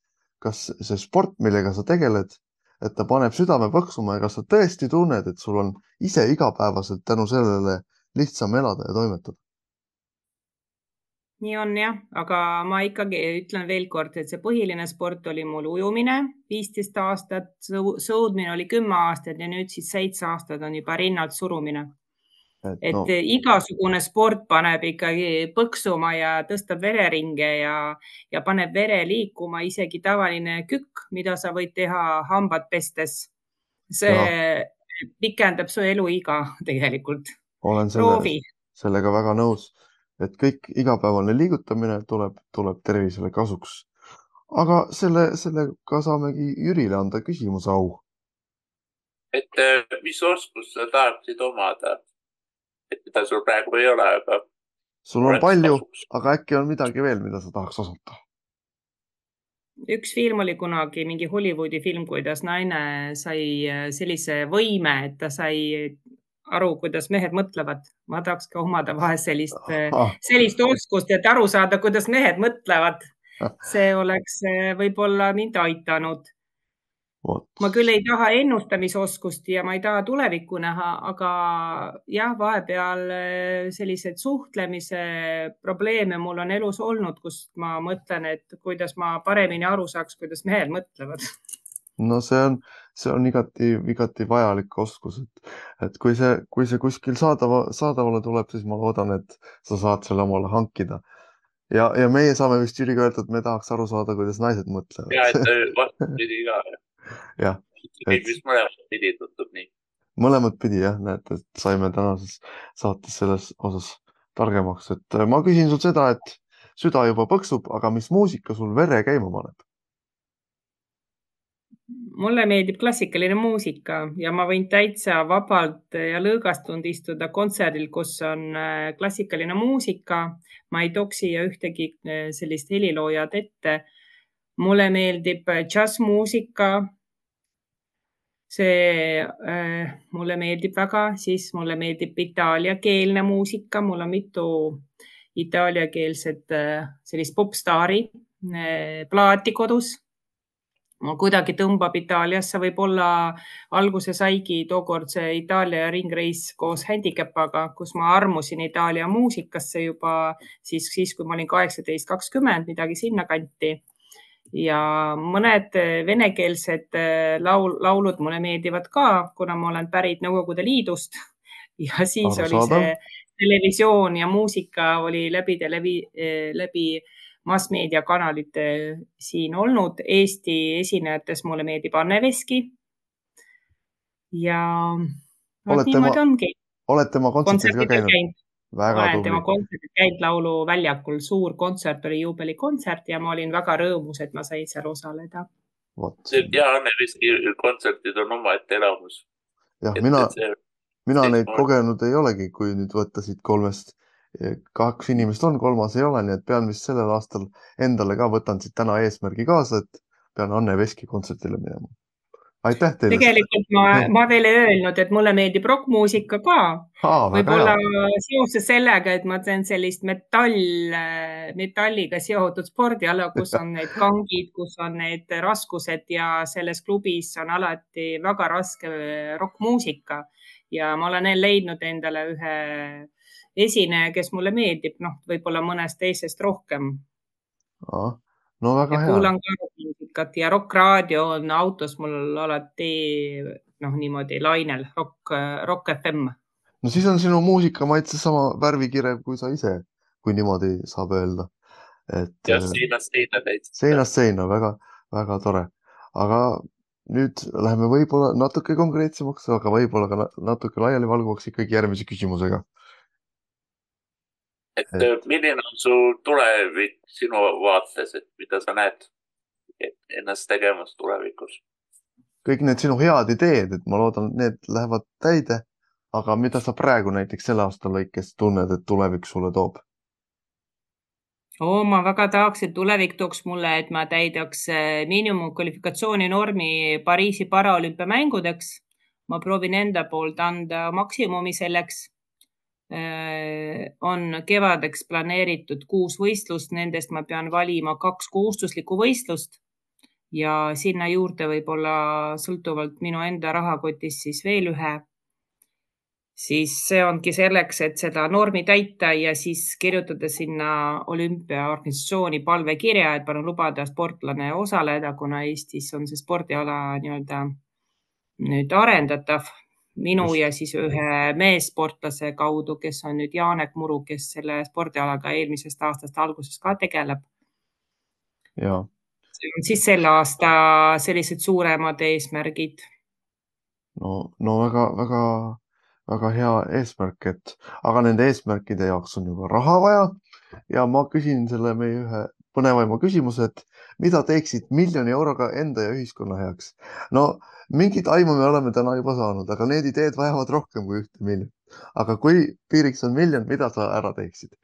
kas see sport, millega sa tegeled, et ta paneb südame põksuma ja kas sa tõesti tunned, et sul on ise igapäevaselt tänu sellele lihtsam elada ja toimetada? nii on jah, aga ma ikkagi ütlen veel kord, et see põhiline sport oli mul ujumine, viisteist aastat, sõudmine oli kümme aastat ja nüüd siis seitse aastat on juba rinnalt surumine. Et, et no. igasugune sport paneb ikkagi põksuma ja tõstab vereringe ja, ja paneb vere liikuma, isegi tavaline kükk, mida sa võid teha hambad pestes. see no. pikendab su eluiga tegelikult. olen selle, sellega väga nõus et kõik igapäevane liigutamine tuleb, tuleb tervisele kasuks. aga selle, sellega saamegi Jürile anda küsimuse au. et äh, mis oskust sa tahaksid omada? Mida sul praegu ei ole, aga. sul on palju, aga äkki on midagi veel, mida sa tahaks osata? üks film oli kunagi mingi Hollywoodi film, kuidas naine sai äh, sellise võime, et ta sai aru, kuidas mehed mõtlevad. ma tahaks ka omada vahel sellist, sellist oskust, et aru saada, kuidas mehed mõtlevad. see oleks eh, võib-olla mind aitanud. Ma küll ei taha ennustamisoskust ja ma ei taha tulevikku näha, aga jah, vahepeal eh, selliseid suhtlemise probleeme mul on elus olnud, kus ma mõtlen, et kuidas ma paremini aru saaks, kuidas mehed mõtlevad no see on, see on igati, igati vajalik oskus, et, et kui see, kui see kuskil saadava, saadavale tuleb, siis ma loodan, et sa saad selle omale hankida. ja, ja meie saame vist Jüriga öelda, et me tahaks aru saada, kuidas naised mõtlevad. ja, et [LAUGHS] vastupidi ka. Jah. vist mõlemat pidi tundub nii. mõlemat pidi jah, näete, et saime tänases saates selles osas targemaks, et ma küsin sult seda, et süda juba põksub, aga mis muusika sul vere käima paneb? mulle meeldib klassikaline muusika ja ma võin täitsa vabalt ja lõõgastunud istuda kontserdil, kus on äh, klassikaline muusika. ma ei tooks siia ühtegi äh, sellist heliloojat ette. mulle meeldib äh, džässmuusika. See äh, mulle meeldib väga, siis mulle meeldib itaaliakeelne muusika, mul on mitu itaaliakeelset äh, sellist popstaari äh, plaati kodus kuidagi tõmbab Itaaliasse, võib-olla alguse saigi tookord see Itaalia ringreis koos Handicapaga, kus ma armusin Itaalia muusikasse juba siis, siis kui ma olin kaheksateist, kakskümmend, midagi sinnakanti. Ja mõned venekeelsed äh, laul, laulud mulle meeldivad ka, kuna ma olen pärit Nõukogude Liidust [LAUGHS] ja siis Aru oli see televisioon ja muusika oli läbi televi-, äh, läbi massmeediakanalite siin olnud. Eesti esinejatest mulle meeldib Anne Veski. ja no, niimoodi ongi. olete tema kontserdil ka käinud, käinud.? olen tema kontserdil käinud Lauluväljakul, suur kontsert oli juubelikontsert ja ma olin väga rõõmus, et ma sain seal osaleda. ja Anne Veski kontserdid on omaette elamus. jah, mina, mina neid kogenud ei olegi, kui nüüd võtta siit kolmest kaks inimest on, kolmas ei ole, nii et pean vist sellel aastal endale ka võtan siit täna eesmärgi kaasa, et pean Anne Veski kontserdile minema. Aitäh teile. tegelikult ma, ma veel ei öelnud, et mulle meeldib rokkmuusika ka. võib-olla seoses sellega, et ma teen sellist metall, metalliga seotud spordiala, kus on need kangid, kus on need raskused ja selles klubis on alati väga raske rokkmuusika ja ma olen leidnud endale ühe esineja, kes mulle meeldib, noh, võib-olla mõnest teisest rohkem. No väga ja hea. kuulan ka muusikat ja Rock Raadio on autos mul alati noh, niimoodi lainel Rock, Rock FM. no siis on sinu muusikamaitse sama värvikirev kui sa ise, kui niimoodi saab öelda. et. jah, äh, seinast seina täitsa. seinast seina, väga, väga tore, aga nüüd läheme võib-olla natuke konkreetsemaks, aga võib-olla ka natuke laialivalguvaks ikkagi järgmise küsimusega. Et milline on su tulevik sinu vaates, et mida sa näed ennast tegemas tulevikus? kõik need sinu head ideed, et ma loodan, et need lähevad täide. aga mida sa praegu näiteks selle aasta lõikes tunned, et tulevik sulle toob? oo, ma väga tahaks, et tulevik tooks mulle, et ma täidaks äh, miinimumkvalifikatsiooni normi Pariisi paraolümpiamängudeks. ma proovin enda poolt anda maksimumi selleks. Äh, on kevadeks planeeritud kuus võistlust, nendest ma pean valima kaks kohustuslikku võistlust. Ja sinna juurde võib-olla sõltuvalt minu enda rahakotist siis veel ühe. Siis see ongi selleks, et seda normi täita ja siis kirjutada sinna olümpiaorganisatsiooni palvekirja, et palun lubada sportlane osaleda, kuna Eestis on see spordiala nii-öelda nüüd arendatav minu Just. ja siis ühe meessportlase kaudu, kes on nüüd Janek Muru, kes selle spordialaga eelmisest aastast alguses ka tegeleb. siis selle aasta sellised suuremad eesmärgid. no, no väga-väga väga hea eesmärk, et aga nende eesmärkide jaoks on ju ka raha vaja. ja ma küsin selle meie ühe põnevaima küsimuse, et mida teeksid miljoni euroga enda ja ühiskonna heaks? no mingit aimu me oleme täna juba saanud, aga need ideed vajavad rohkem kui ühte miljonit. aga kui piiriks on miljon, mida sa ära teeksid?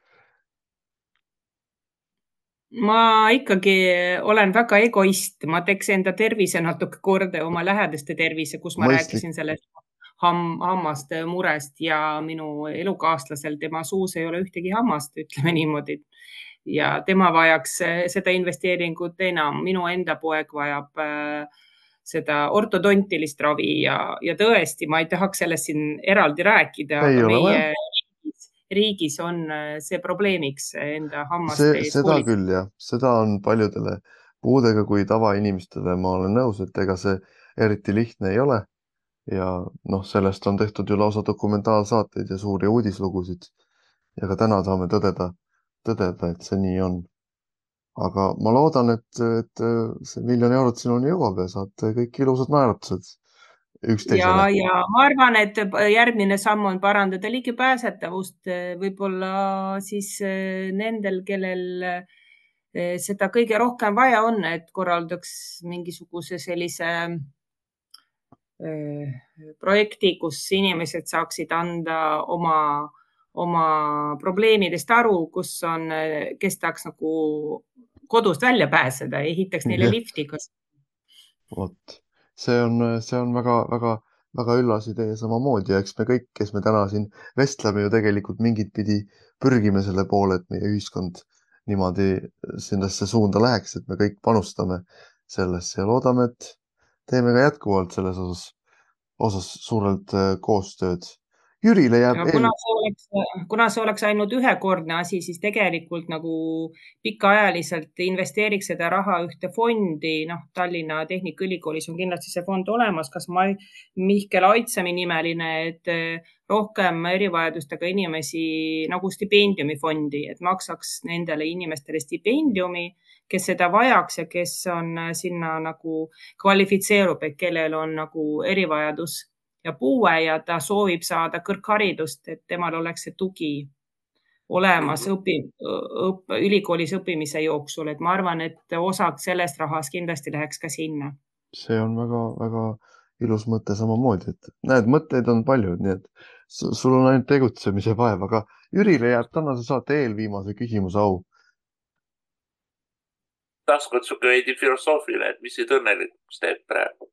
ma ikkagi olen väga egoist, ma teeks enda tervise natuke korda oma lähedaste tervise, kus ma Mõistlik. rääkisin sellest ham, hammaste murest ja minu elukaaslasel, tema suus ei ole ühtegi hammast, ütleme niimoodi. Ja tema vajaks seda investeeringut enam, minu enda poeg vajab äh, seda ortodontilist ravi ja, ja tõesti, ma ei tahaks sellest siin eraldi rääkida, meie riigis, riigis on eh, see probleemiks enda hammaste seda hoolid. küll jah, seda on paljudele puudega kui tavainimestele, ma olen nõus, et ega see eriti lihtne ei ole ja noh, sellest on tehtud ju lausa dokumentaalsaateid ja suuri uudislugusid. ja ka täna saame tõdeda, tõdeda, et see nii on. aga ma loodan, et, et see miljon eurot sinuni jõuab ja saate kõik ilusad naeratused üksteisele. ja, ja ma arvan, et järgmine samm on parandada ligipääsetavust võib-olla siis nendel, kellel seda kõige rohkem vaja on, et korraldaks mingisuguse sellise Äh, projekti, kus inimesed saaksid anda oma, oma probleemidest aru, kus on, kes tahaks nagu kodust välja pääseda, ehitaks neile ja. lifti, kas. vot, see on, see on väga-väga, väga üllas idee samamoodi ja eks me kõik, kes me täna siin vestleme ju tegelikult mingit pidi pürgime selle poole, et meie ühiskond niimoodi sellesse suunda läheks, et me kõik panustame sellesse ja loodame, et teeme ka jätkuvalt selles osas, osas suurelt äh, koostööd. Jürile jääb. kuna see oleks, kuna see oleks ainult ühekordne asi, siis tegelikult nagu pikaajaliselt investeeriks seda raha ühte fondi, noh, Tallinna Tehnikaülikoolis on kindlasti see fond olemas, kas ma, Mihkel Aitsemi nimeline, et äh, rohkem erivajadustega inimesi nagu stipendiumifondi, et maksaks nendele inimestele stipendiumi kes seda vajaks ja kes on äh, sinna nagu kvalifitseerub, et kellel on nagu erivajadus ja puue ja ta soovib saada kõrgharidust, et temal oleks see tugi olemas õpi, õpp, ülikoolis õppimise jooksul, et ma arvan, et osak sellest rahast kindlasti läheks ka sinna. see on väga-väga ilus mõte samamoodi, et näed, mõtteid on palju, nii et sul on ainult tegutsemise vaev, aga Jürile jääb tänase saate eelviimase küsimuse au taaskord sihuke veidi filosoofiline, et mis sind õnnelikuks teeb praegu?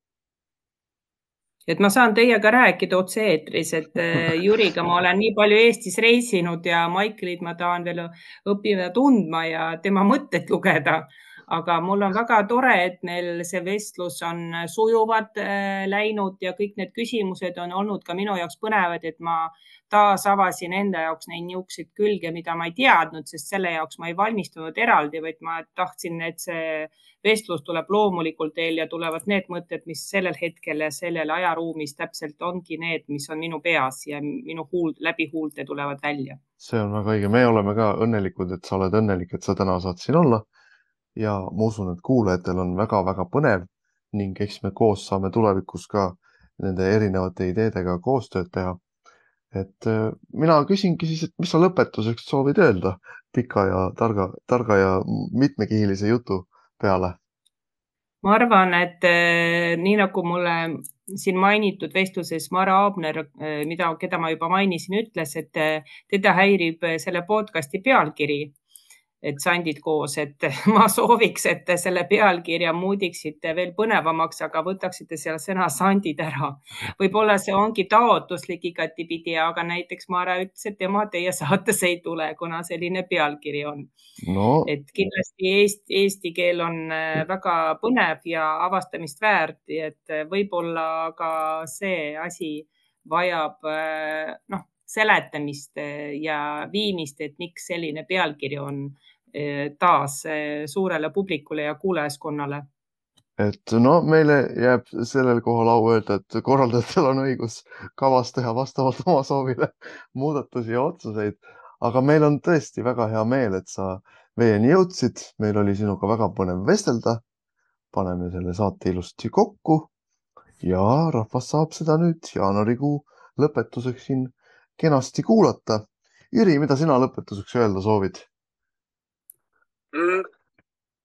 Et ma saan teiega rääkida otse-eetris, et [LAUGHS] äh, Jüriga ma olen nii palju Eestis reisinud ja Maiklit ma tahan veel õppida tundma ja tema mõtteid lugeda. Aga mul on väga tore, et neil see vestlus on sujuvalt äh, läinud ja kõik need küsimused on olnud ka minu jaoks põnevad, et ma taas avasin enda jaoks neid niisuguseid külge, mida ma ei teadnud, sest selle jaoks ma ei valmistunud eraldi, vaid ma tahtsin, et see vestlus tuleb loomulikult teil ja tulevad need mõtted, mis sellel hetkel ja sellel ajaruumis täpselt ongi need, mis on minu peas ja minu huul, läbi huulte tulevad välja. see on väga õige, me oleme ka õnnelikud, et sa oled õnnelik, et sa täna saad siin olla ja ma usun, et kuulajatel on väga-väga põnev ning eks me koos saame tulevikus ka nende erinevate ideedega koostööd teha. et äh, mina küsingi siis, et mis sa lõpetuseks soovid öelda pika ja targa, targa ja mitmekihilise jutu peale? ma arvan, et äh, nii nagu mulle siin mainitud vestluses Mara Aabner, äh, mida, keda ma juba mainisin, ütles, et teda häirib selle podcasti pealkiri et sandid koos, et [LAUGHS] ma sooviks, et te selle pealkirja muudiksite veel põnevamaks, aga võtaksite seal sõna sandid ära. võib-olla see ongi taotluslik igatipidi, aga näiteks Mare ütles, et tema teie saatesse ei tule, kuna selline pealkiri on no.. et kindlasti eesti, eesti keel on äh, väga põnev ja avastamist väärt, et võib-olla ka see asi vajab äh, noh seletamist eh, ja viimist, et miks selline pealkiri on eh, taas eh, suurele publikule ja kuulajaskonnale et no meile jääb sellel kohal au öelda, et korraldajatel on õigus kavas teha vastavalt oma soovile muudatusi ja otsuseid, aga meil on tõesti väga hea meel, et sa meieni jõudsid, meil oli sinuga väga põnev vestelda. paneme selle saate ilusti kokku. Ja rahvas saab seda nüüd jaanuarikuu lõpetuseks siin kenasti kuulata. Jüri, mida sina lõpetuseks öelda soovid mm,?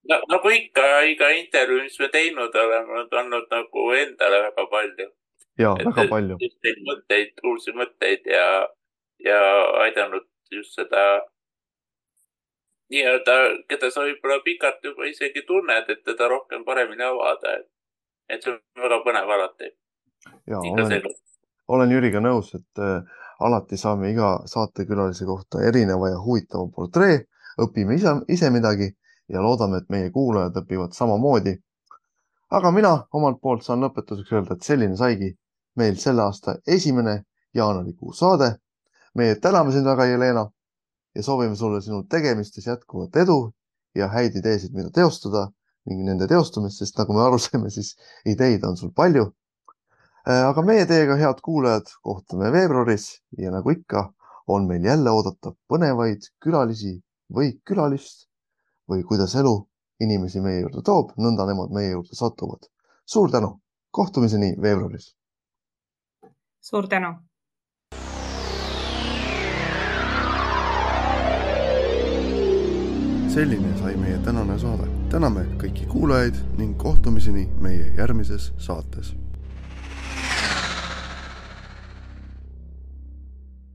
no nagu ikka, iga intervjuu, mis me teinud oleme, on andnud nagu endale väga palju. ja et, väga palju. mõtteid, uusi mõtteid ja, ja aidanud just seda nii-öelda, keda sa võib-olla pikalt juba isegi tunned, et teda rohkem paremini avada. et see on väga põnev alati. ja olen, olen Jüriga nõus, et alati saame iga saatekülalise kohta erineva ja huvitava portree, õpime ise, ise midagi ja loodame, et meie kuulajad õpivad samamoodi. aga mina omalt poolt saan lõpetuseks öelda, et selline saigi meil selle aasta esimene jaanuarikuu saade. meie täname sind väga, Jelena ja soovime sulle sinu tegemistes jätkuvat edu ja häid ideesid, mida teostada ning nende teostumist, sest nagu me aru saime, siis ideid on sul palju aga meie teiega, head kuulajad, kohtume veebruaris ja nagu ikka, on meil jälle oodata põnevaid külalisi või külalist või kuidas elu inimesi meie juurde toob, nõnda nemad meie juurde satuvad. suur tänu, kohtumiseni veebruaris. suur tänu. selline sai meie tänane saade. täname kõiki kuulajaid ning kohtumiseni meie järgmises saates